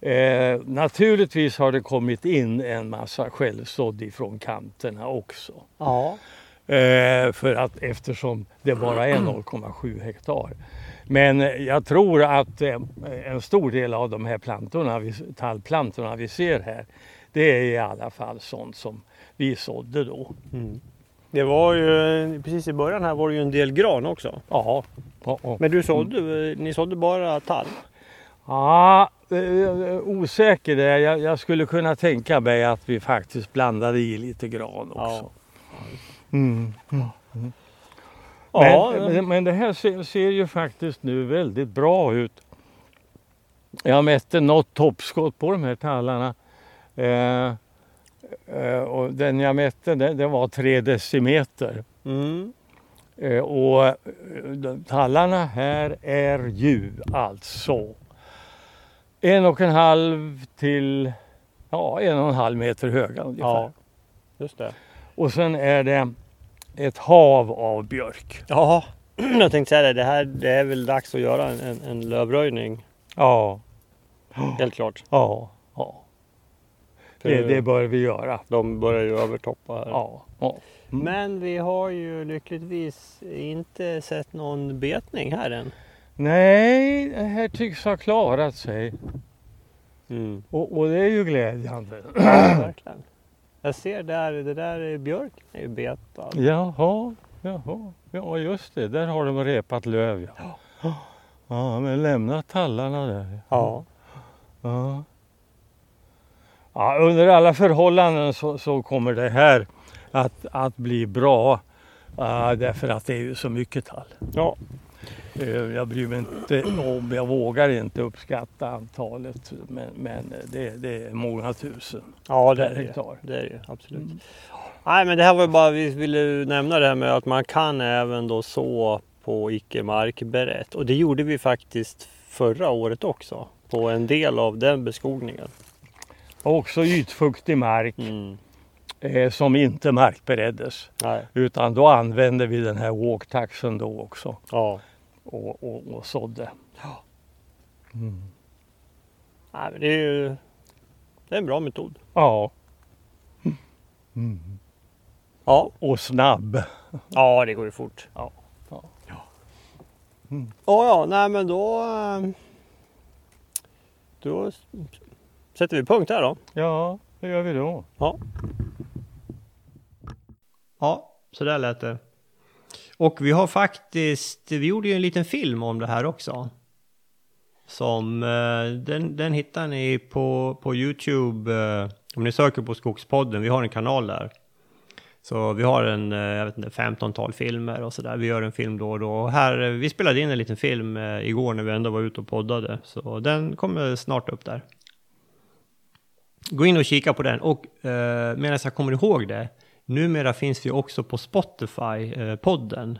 Eh, naturligtvis har det kommit in en massa självsådd ifrån kanterna också. Ja. Eh, för att eftersom det bara är 0,7 hektar. Men eh, jag tror att eh, en stor del av de här plantorna, tallplantorna vi ser här, det är i alla fall sånt som vi sådde då. Mm. Det var ju, precis i början här var det ju en del gran också. Ja, ja, ja. Men du sådde, ni sådde bara tall? Ja, eh, osäker där. Jag, jag skulle kunna tänka mig att vi faktiskt blandade i lite gran också. Mm. Mm. Ja, Men, men, det här ser, ser ju faktiskt nu väldigt bra ut. Jag mätte något toppskott på de här tallarna. Eh, eh, och den jag mätte den, den var tre decimeter. Mm. Eh, och eh, tallarna här är ju alltså en och en halv till ja, en och en halv meter höga ungefär. Ja, just det. Och sen är det ett hav av björk. Ja, jag tänkte säga det. Det, här, det är väl dags att göra en, en, en lövröjning. Ja, Helt klart. ja, ja. Det, det bör vi göra. De börjar ju övertoppa här. Ja, ja. Mm. Men vi har ju lyckligtvis inte sett någon betning här än. Nej, det här tycks ha klarat sig. Mm. Och, och det är ju glädjande. Ja, verkligen. Jag ser där, det där är björken är ju betad. Jaha, jaha. Ja just det, där har de repat löv ja. Ja, men lämna tallarna där. Ja. Ja. Ja, under alla förhållanden så, så kommer det här att, att bli bra. Uh, därför att det är ju så mycket tall. Ja. Uh, jag bryr mig inte om, jag vågar inte uppskatta antalet. Men, men det, det är många tusen Ja, det är det. hektar. Det är det absolut. Nej, men det här var bara, vi ville nämna det här med att man kan även då så på icke markberett. Och det gjorde vi faktiskt förra året också. På en del av den beskogningen. Också ytfuktig mark Mm. eh, som inte markbereddes. Nej. Utan då använde vi den här walktaxen då också Ja. Och, och, och sådde. Mm. Nej, men det är ju det är en bra metod. Ja. Mm. Ja, Och snabb. ja det går ju fort. Ja. Ja. Ja, ja, nej men då... Då sätter vi punkt här då. Ja, det gör vi då. Ja. Ja, så där lät det. Och vi har faktiskt, vi gjorde ju en liten film om det här också. Som, eh, den, den hittar ni på, på YouTube, eh, om ni söker på Skogspodden, vi har en kanal där. Så vi har en, eh, jag vet inte, 15-tal filmer och sådär. Vi gör en film då och då. Och här, vi spelade in en liten film igår när vi ändå var ute och poddade. Så den kommer snart upp där. Gå in och kika på den. Och eh, medan jag kommer ihåg det, numera finns vi också på Spotify-podden.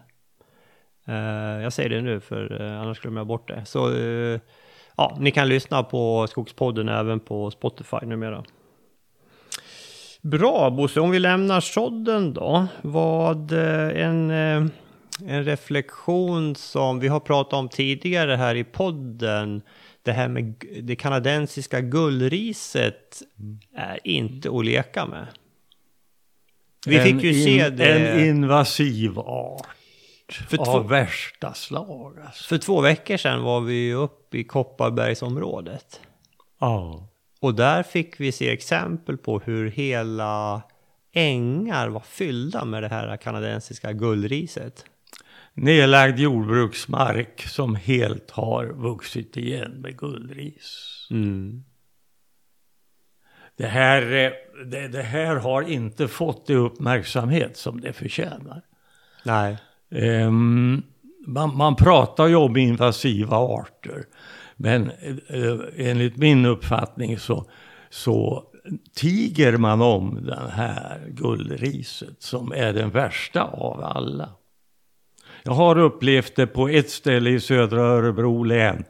Eh, jag säger det nu för eh, annars glömmer jag bort det. Så eh, ja, ni kan lyssna på Skogspodden även på Spotify numera. Bra Bosse, om vi lämnar sådden då. Vad eh, en, eh, en reflektion som vi har pratat om tidigare här i podden. Det här med det kanadensiska gullriset är inte att leka med. Vi En fick ju se in- det En invasiv art. För av två- värsta slag alltså. för två veckor sedan var vi ju uppe i Kopparbergsområdet. Ja. Och där fick vi se exempel på hur hela ängar var fyllda med det här kanadensiska gullriset. Nedlagd jordbruksmark som helt har vuxit igen med gullris. Mm. Det här, eh, det, det här har inte fått det uppmärksamhet som det förtjänar. Nej. Ehm, man, man pratar ju om invasiva arter. Men eh, enligt min uppfattning så, så tiger man om den här gullriset som är den värsta av alla. Jag har upplevt det på ett ställe i södra Örebro län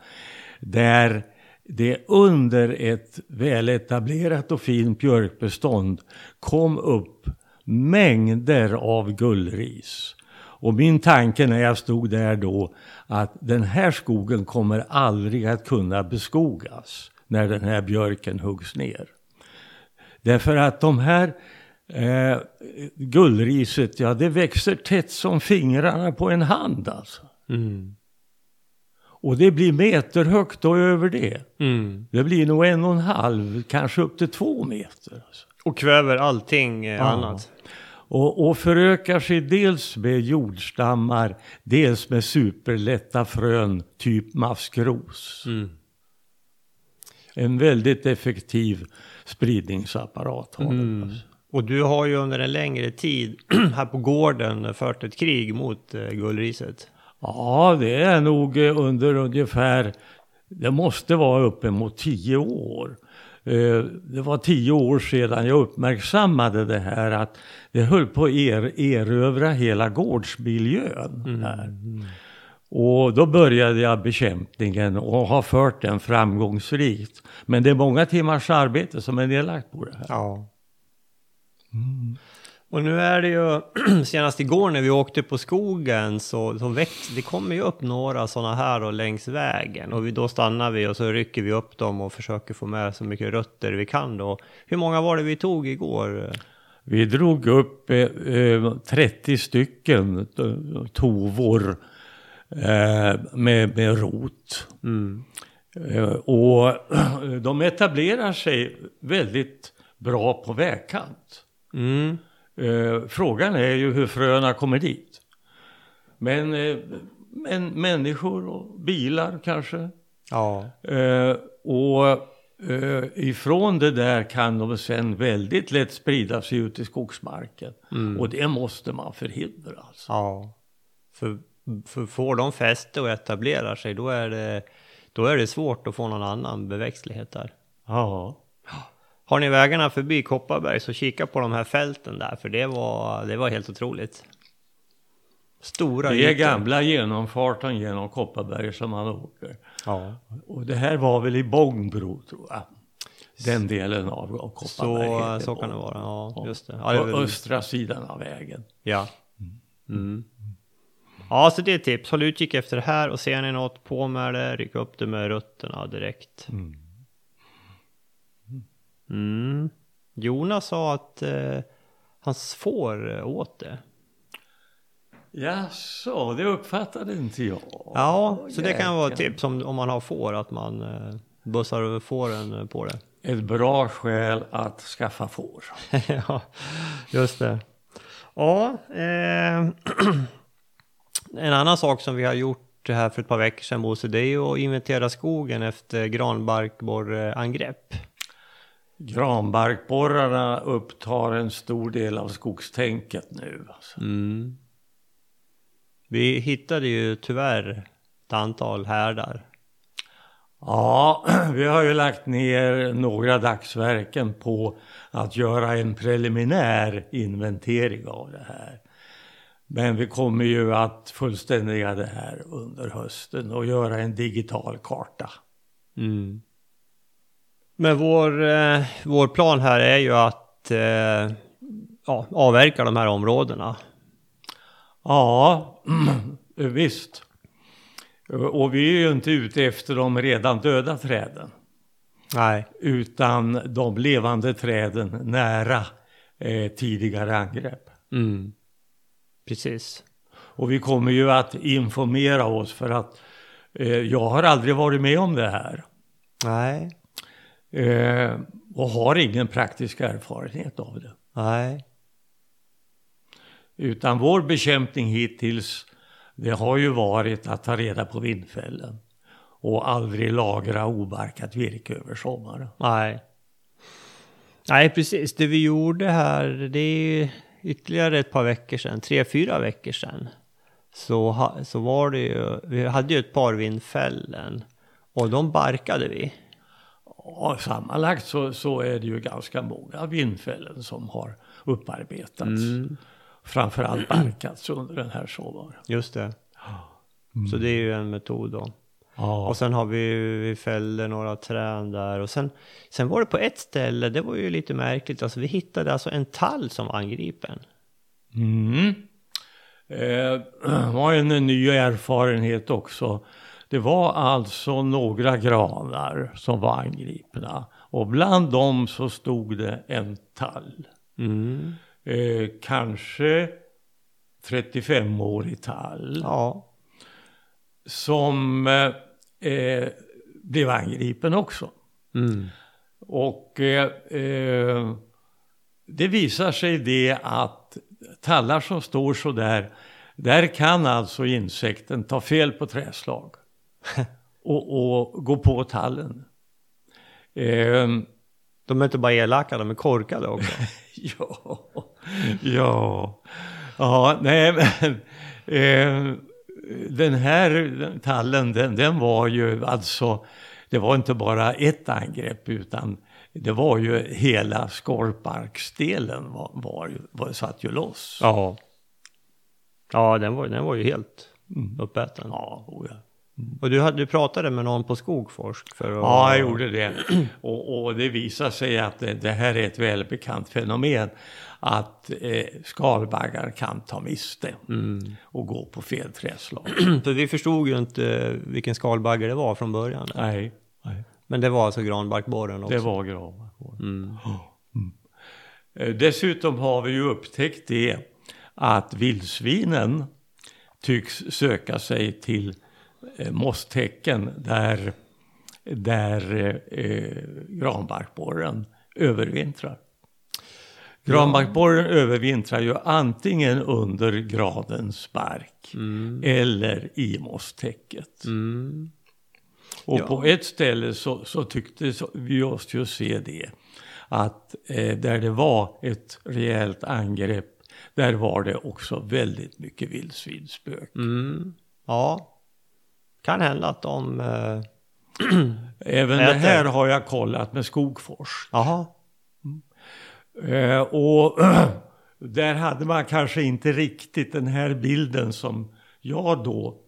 där det under ett väletablerat och fint björkbestånd kom upp mängder av gullris. Och min tanke när jag stod där då att den här skogen kommer aldrig att kunna beskogas när den här björken huggs ner. Därför att de här eh, gullriset, ja det växer tätt som fingrarna på en hand alltså. Mm. Och det blir meterhögt och över det. Mm. Det blir nog en och en halv, kanske upp till två meter. Alltså. Och kväver allting eh, Ja. annat. Och, och förökar sig dels med jordstammar, dels med superlätta frön, typ maskros. Mm. En väldigt effektiv spridningsapparat har den. Mm. Och du har ju under en längre tid här på gården fört ett krig mot eh, gullriset. Ja, det är nog eh, under ungefär, det måste vara uppemot tio år. Eh, Det var tio år sedan jag uppmärksammade det här att det höll på att er, erövra hela gårdsmiljön här. Och då började jag bekämpningen och har fört den framgångsrikt. Men det är många timmars arbete som är nedlagt på det här. Ja. Och nu är det ju, senast igår när vi åkte på skogen så, så väx, det kommer ju upp några sådana här och längs vägen. Och vi, då stannar vi och så rycker vi upp dem och försöker få med så mycket rötter vi kan då. Hur många var det vi tog igår? Vi drog upp eh, eh, 30 stycken eh, tovor eh, med, med rot. Mm. Eh, och de etablerar sig väldigt bra på vägkant. Mm. Eh, frågan är ju hur fröna kommer dit. Men, eh, men människor och bilar kanske. Ja. Eh, och ifrån det där kan de sen väldigt lätt sprida sig ut i skogsmarken. Mm. Och det måste man förhindra. Alltså. Ja. För, för får de fäste och etablerar sig, då är, det, då är det svårt att få någon annan beväxtlighet där. Ja. Har ni vägarna förbi Kopparberg så kika på de här fälten där, för det var, det var helt otroligt. Stora Det är ytor. gamla genomfarten genom Kopparberg som man åker. Ja. Och det här var väl i Bångbro tror jag. Den delen av, Kopparberg Så, så kan det vara, ja, just det. Ja, det väl, östra sidan av vägen. ja. Mm. Ja, så det är ett tips. Håll utkik efter det här och ser ni något, på med det, ryck upp det med rötterna direkt. Mm. Jonas sa att eh, hans får eh, åt det. Ja, så det uppfattade inte jag. Ja, så det kan vara ett tips om, om man har får, att man eh, bussar över fåren eh, på det. Ett bra skäl att skaffa får. ja, just det. Ja, eh, en annan sak som vi har gjort här för ett par veckor sedan Bosse, det är ju att inventera skogen efter granbarkborreangrepp. Granbarkborrarna upptar en stor del av skogstänket nu. Alltså. Mm. Vi hittade ju tyvärr ett antal härdar. Ja, vi har ju lagt ner några dagsverken på att göra en preliminär inventering av det här. Men vi kommer ju att fullständiga det här under hösten och göra en digital karta. Mm. Men vår, eh, vår plan här är ju att eh, ja, avverka de här områdena. Ja, visst. Och vi är ju inte ute efter de redan döda träden. Nej. Utan de levande träden nära eh, tidigare angrepp. Mm. Precis. Och vi kommer ju att informera oss för att eh, jag har aldrig varit med om det här. Nej. Eh, och har ingen praktisk erfarenhet av det. Nej. Utan vår bekämpning hittills det har ju varit att ta reda på vindfällen. Och aldrig lagra obarkat virke över sommaren. Nej. Nej, precis. Det vi gjorde här, det är ytterligare ett par veckor sedan, tre, fyra veckor sedan. Så, så var det ju, vi hade ju ett par vindfällen. Och de barkade vi. Ja, sammanlagt så, så är det ju ganska många vindfällen som har upparbetats. Mm. Framförallt barkats under den här sommaren. Just det. Så det är ju en metod då. Ja. Och sen har vi, vi fällde några träd där. Och sen, sen var det på ett ställe, det var ju lite märkligt. Alltså vi hittade alltså en tall som var angripen. Mm. Eh, var en ny erfarenhet också. Det var alltså några granar som var angripna. Och bland dem så stod det en tall. Mm. Eh, kanske 35-årig tall. Ja. Som eh, eh, blev angripen också. Mm. Och eh, eh, det visar sig det att tallar som står så där, där kan alltså insekten ta fel på träslag och, och gå på tallen. Eh, De är inte bara elaka, de är korkade också. ja, ja, ja, nej men eh, den här tallen den, den var ju alltså, det var inte bara ett angrepp utan det var ju hela skorparksdelen var, var, var, satt ju loss. Ja. Ja, den var, den var ju helt Mm. uppäten. Ja, oh ja. Och du, hade, du pratade med någon på Skogforsk för att... Ja, jag gjorde det. Och, och det visar sig att det, det här är ett välbekant fenomen. Att eh, skalbaggar kan ta miste Mm. och gå på fel träslag. för vi förstod ju inte vilken skalbagge det var från början. Nej, nej. Men det var alltså granbarkborren också. det var gravmarkborren. Mm. Eh, Dessutom har vi ju upptäckt det att vildsvinen tycks söka sig till eh, mosthäcken där där eh, granbarkborren övervintrar. Granbarkborren övervintrar ju antingen under granens bark Mm. eller i mosstäcket. Mm. Och Ja. på ett ställe så, så tyckte vi oss ju se det. Att eh, där det var ett rejält angrepp, där var det också väldigt mycket vildsvinsspök. Mm. Ja. Kan hända att de... Eh... Även det Äter. här har jag kollat med Skogfors. Jaha. Eh, och där hade man kanske inte riktigt den här bilden som jag då,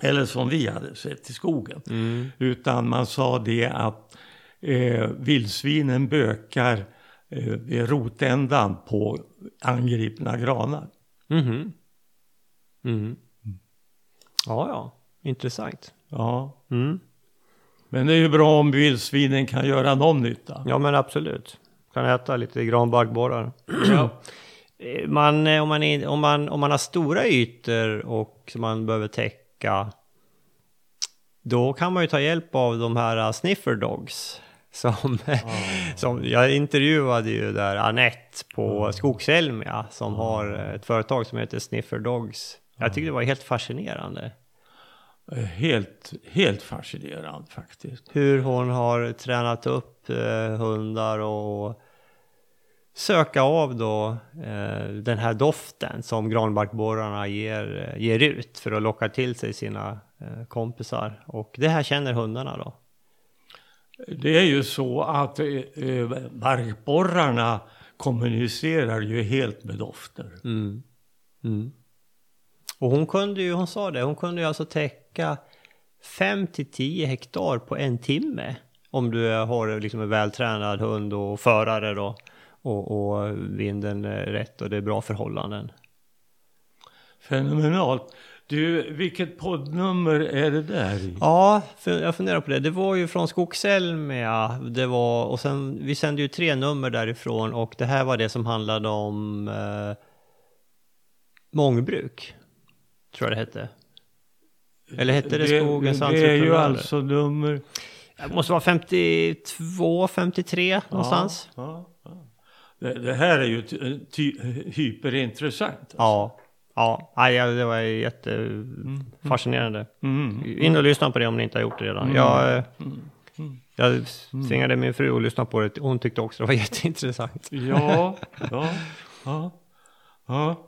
eller som vi hade sett i skogen. Mm. Utan man sa det att eh, vildsvinen bökar eh, vid rotändan på angripna granar. Mhm. Mm. Ja, ja. Intressant. Ja, Mm. men det är ju bra om vildsvinen kan göra någon nytta. Ja, men absolut. Kan äta lite granbarkborrar. Ja. Eh, Man, eh, om, man är, om, man, om man har stora ytor och som man behöver täcka då kan man ju ta hjälp av de här uh, sniffer dogs. Som, som jag intervjuade ju där Annette på Skogselmia som har eh, ett företag som heter Sniffer Dogs. Jag tyckte det var helt fascinerande. Eh, Helt, helt fascinerande faktiskt. Hur hon har tränat upp eh, hundar och söka av då eh, den här doften som granbarkborrarna ger, eh, ger ut för att locka till sig sina eh, kompisar. Och det här känner hundarna då. Det är ju så att eh, eh, barkborrarna kommunicerar ju helt med dofter. Mm. Mm. Och hon kunde ju, hon sa det, hon kunde ju alltså täcka 5 till 10 hektar på en timme. Om du har liksom en vältränad hund och förare då. Och, och vinden är rätt och det är bra förhållanden. Fenomenalt. Du, vilket poddnummer är det där i? Ja, jag funderar på det. Det var ju från Skogselmia. Det var, och sen, vi sände ju tre nummer därifrån och det här var det som handlade om eh, mångbruk. Tror jag det hette. Eller hette det Skogens det, det är ju entreprenörer? alltså nummer... Det måste vara 52, 53 någonstans. Ja, ja. Det, det här är ju ty, hyperintressant. alltså. Ja, ja. Nej, ja, det var jättefascinerande. Mm. In och lyssna på det om ni inte har gjort det redan. Jag, eh, jag tvingade min fru att lyssna på det. Hon tyckte också det var jätteintressant. Ja, ja, ja. ja.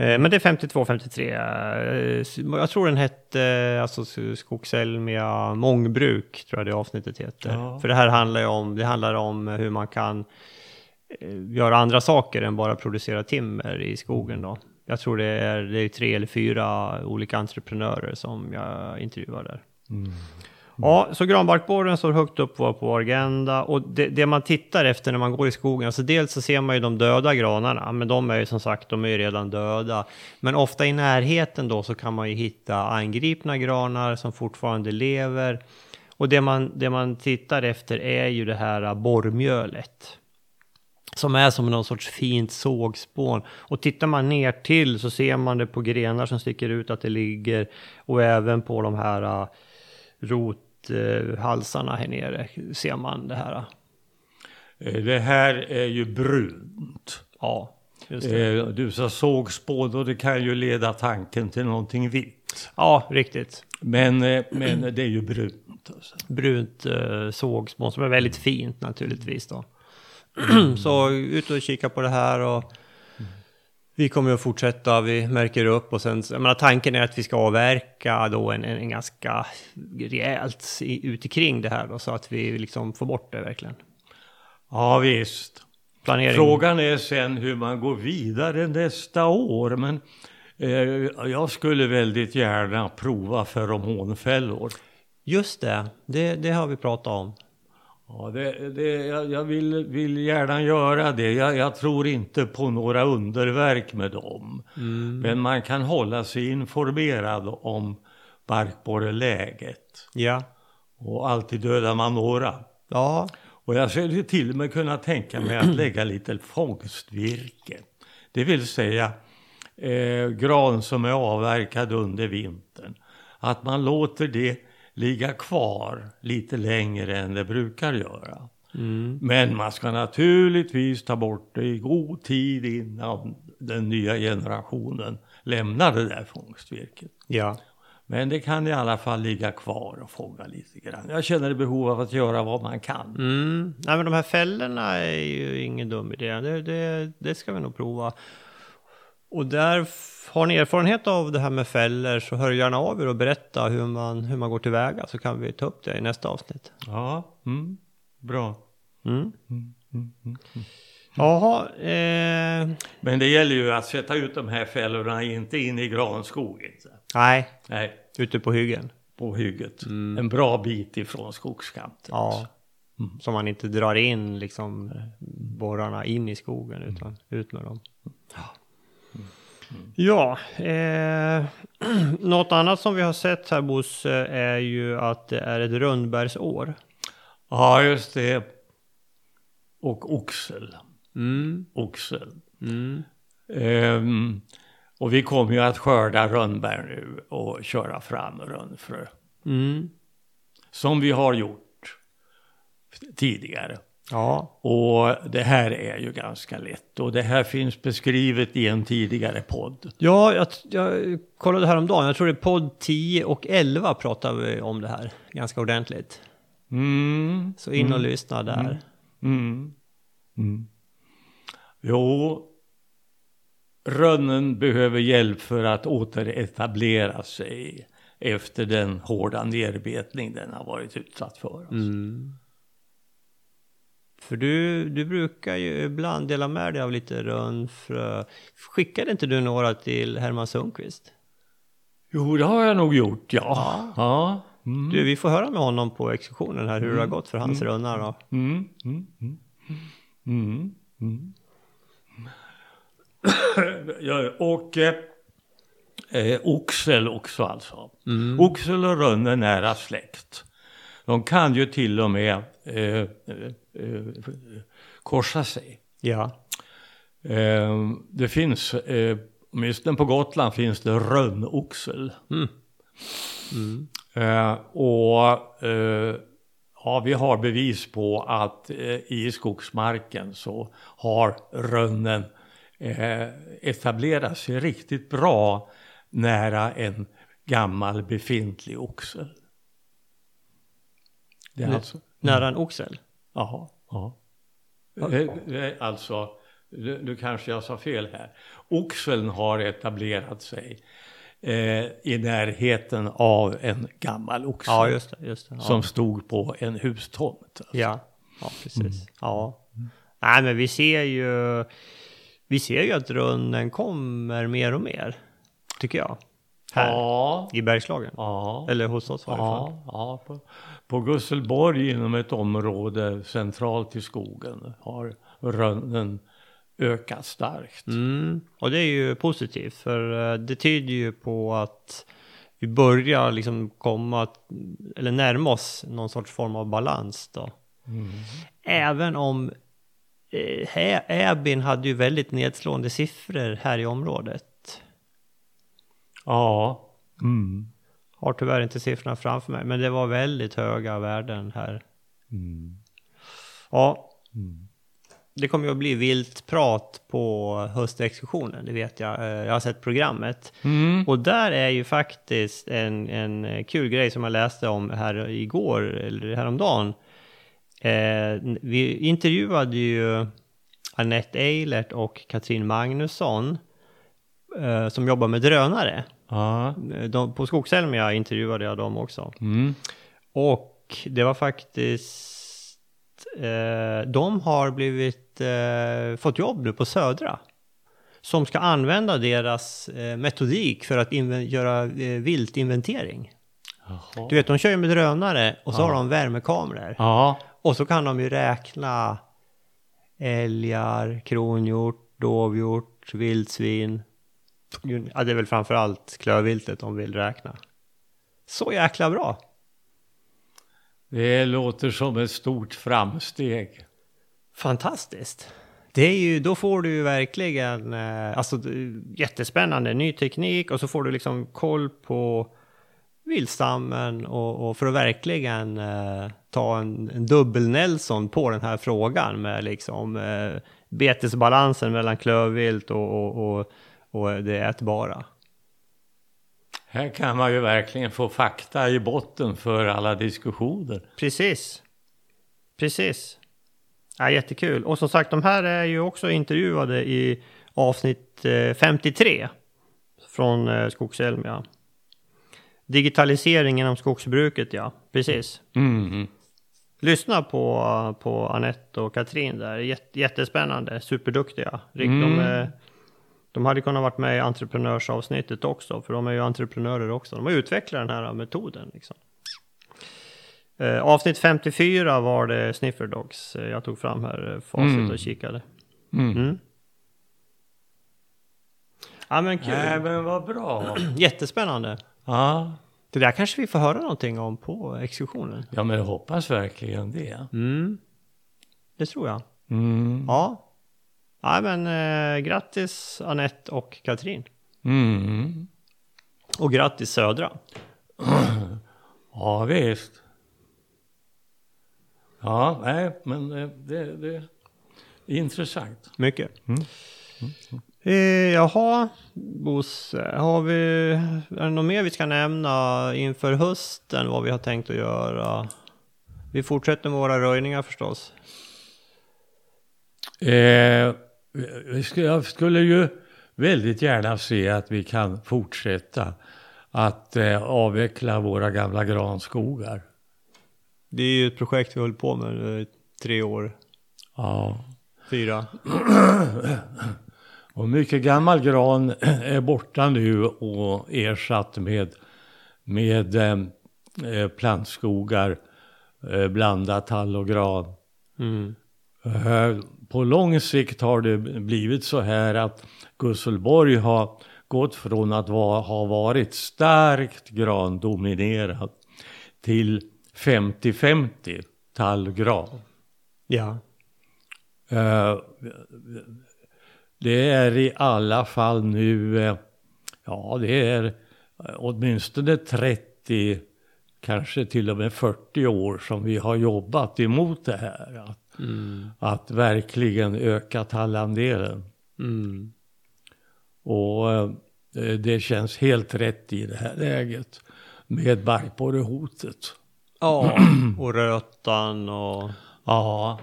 Eh, Men det är 52, 53. Eh, Jag tror den hette eh, alltså Skogselmia Mångbruk, tror jag det avsnittet heter. Ja. För det här handlar ju om, det handlar om hur man kan göra andra saker än bara producera timmer i skogen då. Jag tror det är, det är tre eller fyra olika entreprenörer som jag intervjuar där. Mm. Ja, så granbarkborren står högt upp på vår agenda och det, det man tittar efter när man går i skogen, alltså dels så ser man ju de döda granarna, men de är ju som sagt, de är ju redan döda. Men ofta i närheten då så kan man ju hitta angripna granar som fortfarande lever. Och det man, det man tittar efter är ju det här borrmjölet. Som är som någon sorts fint sågspån. Och tittar man ner till så ser man det på grenar som sticker ut att det ligger. Och även på de här äh, rot rothalsarna här nere ser man det här. Eh, Det här är ju brunt. Ja, just det. Eh, Du sa sågspån och det kan ju leda tanken till någonting vitt. Ja, riktigt. Men, eh, men det är ju brunt. Alltså. Brunt sågspån som är väldigt fint naturligtvis då. så ut och kika på det här och vi kommer att fortsätta, vi märker upp och sen, jag menar tanken är att vi ska avverka då en, en, en ganska rejält i, ut kring det här då så att vi liksom får bort det verkligen. Ja visst. Planering. Frågan är sen hur man går vidare nästa år. Men eh, jag skulle väldigt gärna prova feromonfällor. Just det, det, det har vi pratat om. Ja, det, det, jag jag vill, vill gärna göra det. Jag, jag tror inte på några underverk med dem. Men man kan hålla sig informerad om barkborreläget. Ja. Och alltid dödar man några. Ja, Och jag skulle till och med kunna tänka mig att lägga lite fångstvirke. Det vill säga eh, gran som är avverkad under vintern. Att man låter det ligga kvar lite längre än det brukar göra. Mm. Men man ska naturligtvis ta bort det i god tid innan den nya generationen lämnar det där fångstvirket. Ja. Men det kan i alla fall ligga kvar och fånga lite grann. Jag känner behov av att göra vad man kan. Mm. Nej, men de här fällorna är ju ingen dum idé. Det, det, det ska vi nog prova. Och där har ni erfarenhet av det här med fällor så hör gärna av er och berätta hur man, hur man går tillväga så kan vi ta upp det i nästa avsnitt. Ja, mm, bra. Mm. Jaha, eh, Men det gäller ju att sätta ut de här fällorna inte in i granskog. Inte. nej, Nej, ute på hyggen. på hygget. En bra bit ifrån skogskanten. Ja, så man inte drar in liksom borrarna in i skogen utan ut med dem. Ja, eh, något annat som vi har sett här Bosse är ju att det är ett rönnbärsår. Ja, just det. Och oxel. Mm, Oxel. mm, Ehm, och vi kommer ju att skörda rönnbär nu och köra fram rönnfrö. mm. Som vi har gjort tidigare. Ja, Och det här är ju ganska lätt. Och det här finns beskrivet i en tidigare podd. ja jag, jag kollade häromdagen. Jag tror det är podd 10 och 11 pratar vi om det här ganska ordentligt. Mm. Så in och lyssna där. Mm. Mm. Jo, rönnen behöver hjälp för att återetablera sig efter den hårda nerbetning den har varit utsatt för. alltså. Mm. För du, du brukar ju ibland dela med dig av lite rönnfrö. Skickade inte du några till Herman Sundqvist? Jo, det har jag nog gjort, ja. ja. Mm. Du, vi får höra med honom på exkursionen här hur det har gått för hans rönnar då. Mm, mm, mm, mm, mm. ja, och eh, eh, oxel också alltså. Oxel och rönn är nära släkt. De kan ju till och med eh, eh, eh, korsa sig. Ja. Eh, det finns, eh, åtminstone på Gotland finns det rönnoxel. Eh, och eh, ja, vi har bevis på att eh, i skogsmarken så har rönnen eh, etablerat sig riktigt bra nära en gammal befintlig oxel. Det är alltså, Nära en oxel? ja, ja. Alltså, nu, kanske jag sa fel här. Oxeln har etablerat sig eh, i närheten av en gammal oxel. Ja, just det. Just det. Ja. Som stod på en hustomt. Alltså. Ja, ja precis. Ja. Nej, men vi ser ju... Vi ser ju att rönnen kommer mer och mer. Tycker jag. Här. Ja, I Bergslagen. ja, Eller hos oss i alla fall. ja, ja. På, Gusselborg inom ett område centralt i skogen har rönnen ökat starkt. Mm. Och det är ju positivt för eh, det tyder ju på att vi börjar liksom komma, eller närma oss någon sorts form av balans då. Även om eh, Äbin hade ju väldigt nedslående siffror här i området. Ja. Mm. Har tyvärr inte siffrorna framför mig, men det var väldigt höga värden här. Mm. Ja, det kommer ju att bli vilt prat på höstexkursionen, det vet jag. Eh, Jag har sett programmet. Mm. Och där är ju faktiskt en, en kul grej som jag läste om här igår, eller häromdagen. Eh, vi intervjuade ju Annette Eilert och Katrin Magnusson eh, som jobbar med drönare. Ja. Eh, De, på Skogselmia intervjuade jag dem också. Mm. Och det var faktiskt, eh, de har blivit, eh, fått jobb nu på Södra. Som ska använda deras eh, metodik för att göra eh, viltinventering. Jaha. Du vet, de kör ju med drönare och så Ja. har de värmekameror. Ja. Och så kan de ju räkna älgar, kronhjort, dovhjort, vildsvin. Ja, det är väl framförallt klövviltet de vill räkna. Så jäkla bra! Det låter som ett stort framsteg. Fantastiskt! Det är ju, då får du ju verkligen, eh, alltså jättespännande, ny teknik och så får du liksom koll på vildstammen och, och för att verkligen eh, ta en, en dubbel-Nelson på den här frågan med liksom eh, betesbalansen mellan klövvilt och, och, och, och det ätbara. Här kan man ju verkligen få fakta i botten för alla diskussioner. Precis. Precis. Ja, jättekul. Och som sagt, de här är ju också intervjuade i avsnitt 53 eh, från eh, Skogselmia. Digitalisering inom skogsbruket, ja. Precis. Mm. Lyssna på, på Anette och Katrin där. Jättespännande, superduktiga. Mm. De, är, de hade kunnat varit med i entreprenörsavsnittet också, för de är ju entreprenörer också. De har utvecklat den här metoden. Liksom. Eh, avsnitt 54 var det Sniffer Dogs. Eh, jag tog fram här eh, facit mm. och kikade. Mm. Mm. Ja men kul. Nej men vad bra. Jättespännande. Ja. Det där kanske vi får höra någonting om på exkursionen. Ja men jag hoppas verkligen det. Mm. Det tror jag. Mm. Ja. Ja men eh, grattis Annette och Katrin. Mm. Och grattis Södra. ja visst. Ja, nej, men eh, det, det är intressant. Mycket. Mm. Mm. Eh, jaha, Bosse, har vi, är det något mer vi ska nämna inför hösten vad vi har tänkt att göra? Vi fortsätter med våra röjningar förstås. Eh, jag skulle ju väldigt gärna se att vi kan fortsätta att eh, avveckla våra gamla granskogar. Det är ju ett projekt vi håller på med tre år. Ja. Fyra. Och mycket gammal gran är borta nu och ersatt med, med eh, plantskogar, eh, blandat tall och gran. Mm. Eh, på lång sikt har det blivit så här att Gusselborg har gått från att va, ha varit starkt grandominerat till 50-50 tallgran. Ja. Uh, det är i alla fall nu, uh, ja det är uh, åtminstone 30, kanske till och med 40 år som vi har jobbat emot det här. Att, mm. att verkligen öka tallandelen. Mm. Och det känns helt rätt i det här läget med barkborrehotet. Ja, och rötan och... Ja,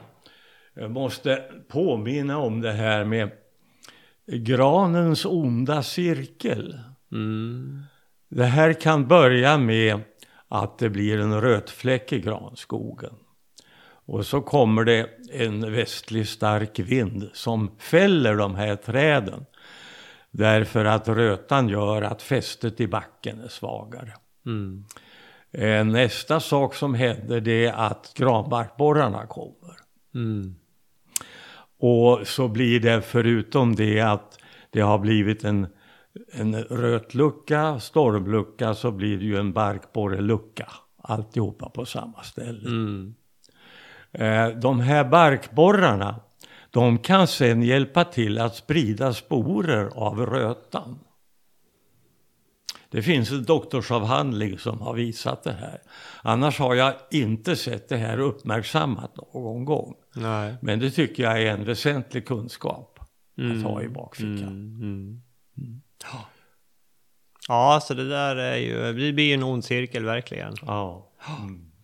jag måste påminna om det här med granens onda cirkel. Mm. Det här kan börja med att det blir en rötfläck i granskogen. Och så kommer det en västlig stark vind som fäller de här träden. Därför att rötan gör att fästet i backen är svagare. Mm. Eh, nästa sak som händer det är att granbarkborrarna kommer. Mm. Och så blir det förutom det att det har blivit en, en rötlucka, stormlucka, så blir det ju en barkborrelucka. Alltihopa på samma ställe. Mm. Eh, de här barkborrarna, de kan sen hjälpa till att sprida sporer av rötan. Det finns en doktorsavhandling som har visat det här. Annars har jag inte sett det här uppmärksammat någon gång. Nej. Men det tycker jag är en väsentlig kunskap mm. att ha i bakfickan. Mm. Mm. mm. Ja. ja, så det där är ju, det blir ju en ond cirkel verkligen. Ja.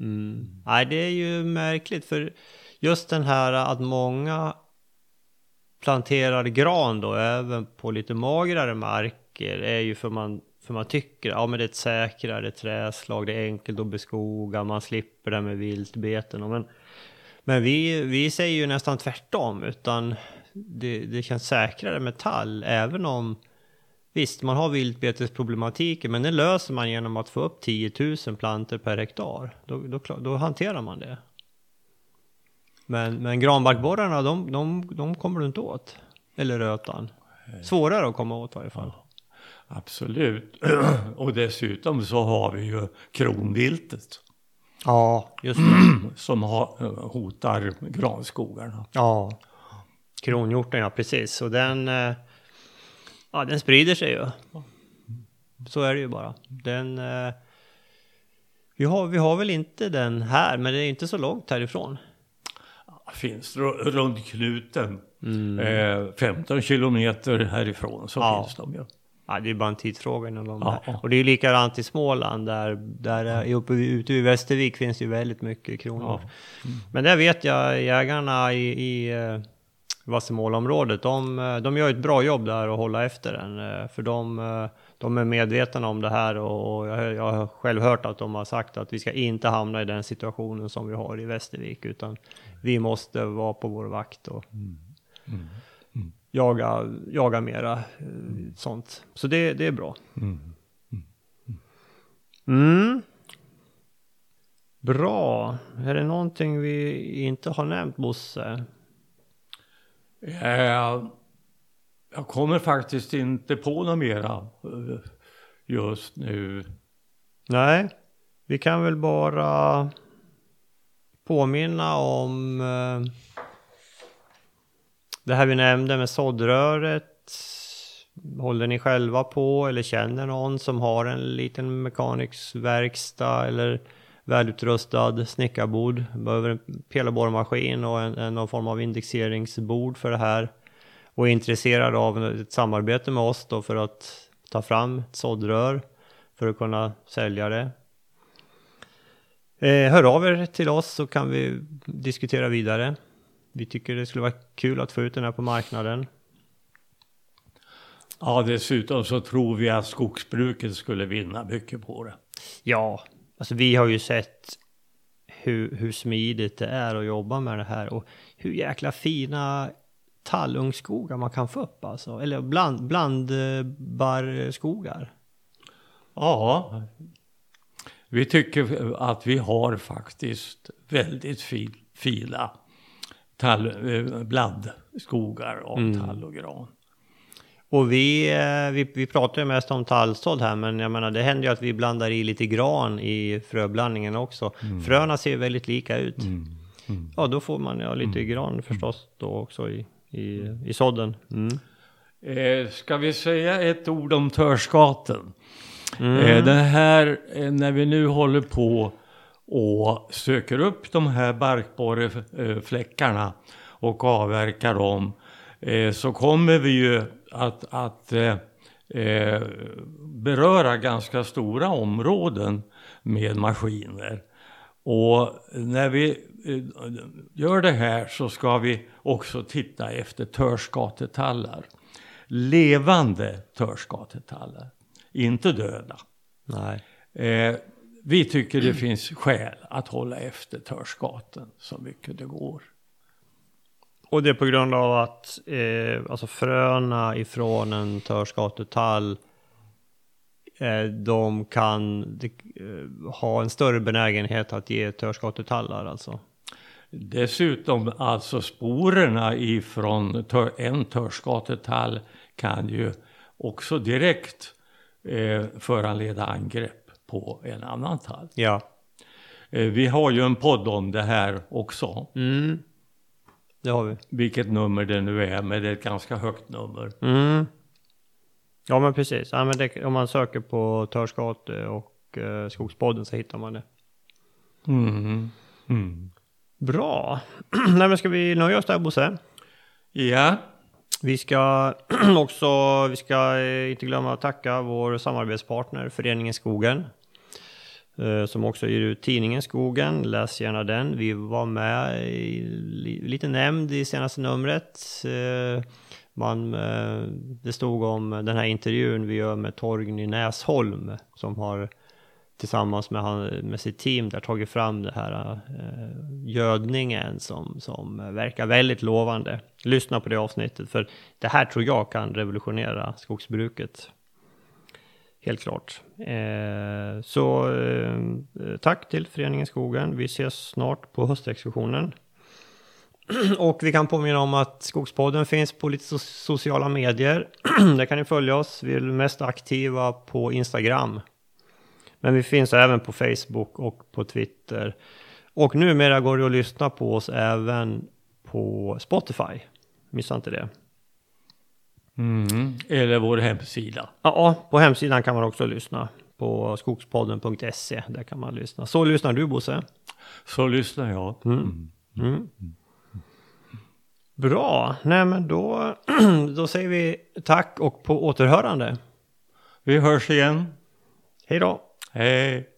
Mm. Nej, det är ju märkligt för just den här att många planterar gran då även på lite magrare marker är ju för man för man tycker ja men det är ett säkrare träslag, det är enkelt att beskoga, man slipper det med viltbeten. Men, men vi, vi säger ju nästan tvärtom, utan det, det känns säkrare med tall, även om Visst, man har viltbetesproblematiken, men den löser man genom att få upp 10 000 planter per hektar. Då, då, då hanterar man det. Men, men granbarkborrarna, de, de, de kommer du inte åt. Eller rötan. Svårare att komma åt i varje fall. Absolut. Och dessutom så har vi ju kronviltet. Ja, just det. Som har, eh, hotar granskogarna. Ja, kronhjorten ja, precis. Och den, eh, ja, den sprider sig ju. Så är det ju bara. Den, eh, Vi har, vi har väl inte den här, men det är inte så långt härifrån. Finns ru- runt knuten. Eh, 15 kilometer härifrån så Ja. finns de ju. Ja, det är bara en tidsfråga innan de Ja. Och det är ju likadant i Småland, där, där är uppe ute i Västervik finns det ju väldigt mycket kronor. Ja. Men där vet jag jägarna i, i Vassemålområdet, de, eh, de gör ett bra jobb där och hålla efter den. eh, För de, eh, de är medvetna om det här och jag, jag har själv hört att de har sagt att vi ska inte hamna i den situationen som vi har i Västervik, utan vi måste vara på vår vakt och jaga, jaga mera sånt. Så det, det är bra. Mm. Bra. Är det någonting vi inte har nämnt, Bosse? Eh, jag kommer faktiskt inte på något mera eh, just nu. Nej, vi kan väl bara påminna om eh, det här vi nämnde med såddröret. Håller ni själva på eller känner någon som har en liten mekanisk verkstad eller välutrustad snickarbord, behöver en pelarborrmaskin och en, en någon form av indexeringsbord för det här och är intresserad av ett samarbete med oss då för att ta fram ett såddrör för att kunna sälja det. Eh, hör av er till oss så kan vi diskutera vidare. Vi tycker det skulle vara kul att få ut den här på marknaden. Ja, dessutom så tror vi att skogsbruket skulle vinna mycket på det. Ja, alltså vi har ju sett hur, hur smidigt det är att jobba med det här och hur jäkla fina tallungskogar man kan få upp alltså. Eller bland, blandbarrskogar. Ja, vi tycker att vi har faktiskt väldigt fin, fina tall, eh, blandskogar av tall och gran. Och vi, eh, vi, vi pratar ju mest om tallsådd här, men jag menar det händer ju att vi blandar i lite gran i fröblandningen också. Fröna ser väldigt lika ut. Ja, då får man ja, lite gran förstås då också i, i, i sådden. Mm. Eh, ska vi säga ett ord om törskaten? Eh, den här, eh, när vi nu håller på och söker upp de här barkborrefläckarna och avverkar dem, eh, så kommer vi ju att, att eh, eh, beröra ganska stora områden med maskiner. Och när vi eh, gör det här så ska vi också titta efter törskatetallar. Levande törskatetallar, inte döda. Nej. Eh, vi tycker det finns skäl att hålla efter törskaten så mycket det går. Och det är på grund av att eh, alltså fröna ifrån en törskatetall eh, de kan de, eh, ha en större benägenhet att ge törskatetallar alltså. Dessutom alltså sporerna ifrån tör, en törskatetall kan ju också direkt eh, föranleda angrepp på en annan tall. Ja. Eh, vi har ju en podd om det här också. Mm. Det har vi. Vilket nummer det nu är, men det är ett ganska högt nummer. Mm. Ja men precis. Ja, men det, om man söker på Törskate och eh, Skogspodden så hittar man det. Mm. Mm. Bra. Nej men ska vi nöja oss där Bosse? Ja, Vi ska också, vi ska eh, inte glömma att tacka vår samarbetspartner Föreningen Skogen. Eh, som också ger ut tidningen Skogen, läs gärna den. Vi var med, i, lite nämnd i senaste numret. Eh, man, eh, det stod om den här intervjun vi gör med Torgny Näsholm som har tillsammans med, han, med sitt team där tagit fram den här eh, gödningen som, som verkar väldigt lovande. Lyssna på det avsnittet för det här tror jag kan revolutionera skogsbruket. Helt klart. Eh, så eh, tack till Föreningen Skogen. Vi ses snart på höstexkursionen. Och vi kan påminna om att Skogspodden finns på lite so- sociala medier. Där kan ni följa oss. Vi är mest aktiva på Instagram. Men vi finns även på Facebook och på Twitter. Och numera går det att lyssna på oss även på Spotify. Missa inte det mm. eller vår hemsida. Ja, på hemsidan kan man också lyssna på skogspodden.se. Där kan man lyssna. Så lyssnar du Bosse? Så lyssnar jag. Mm. Mm. Bra, nej men då, då säger vi tack och på återhörande. Vi hörs igen. Hej då! Hej!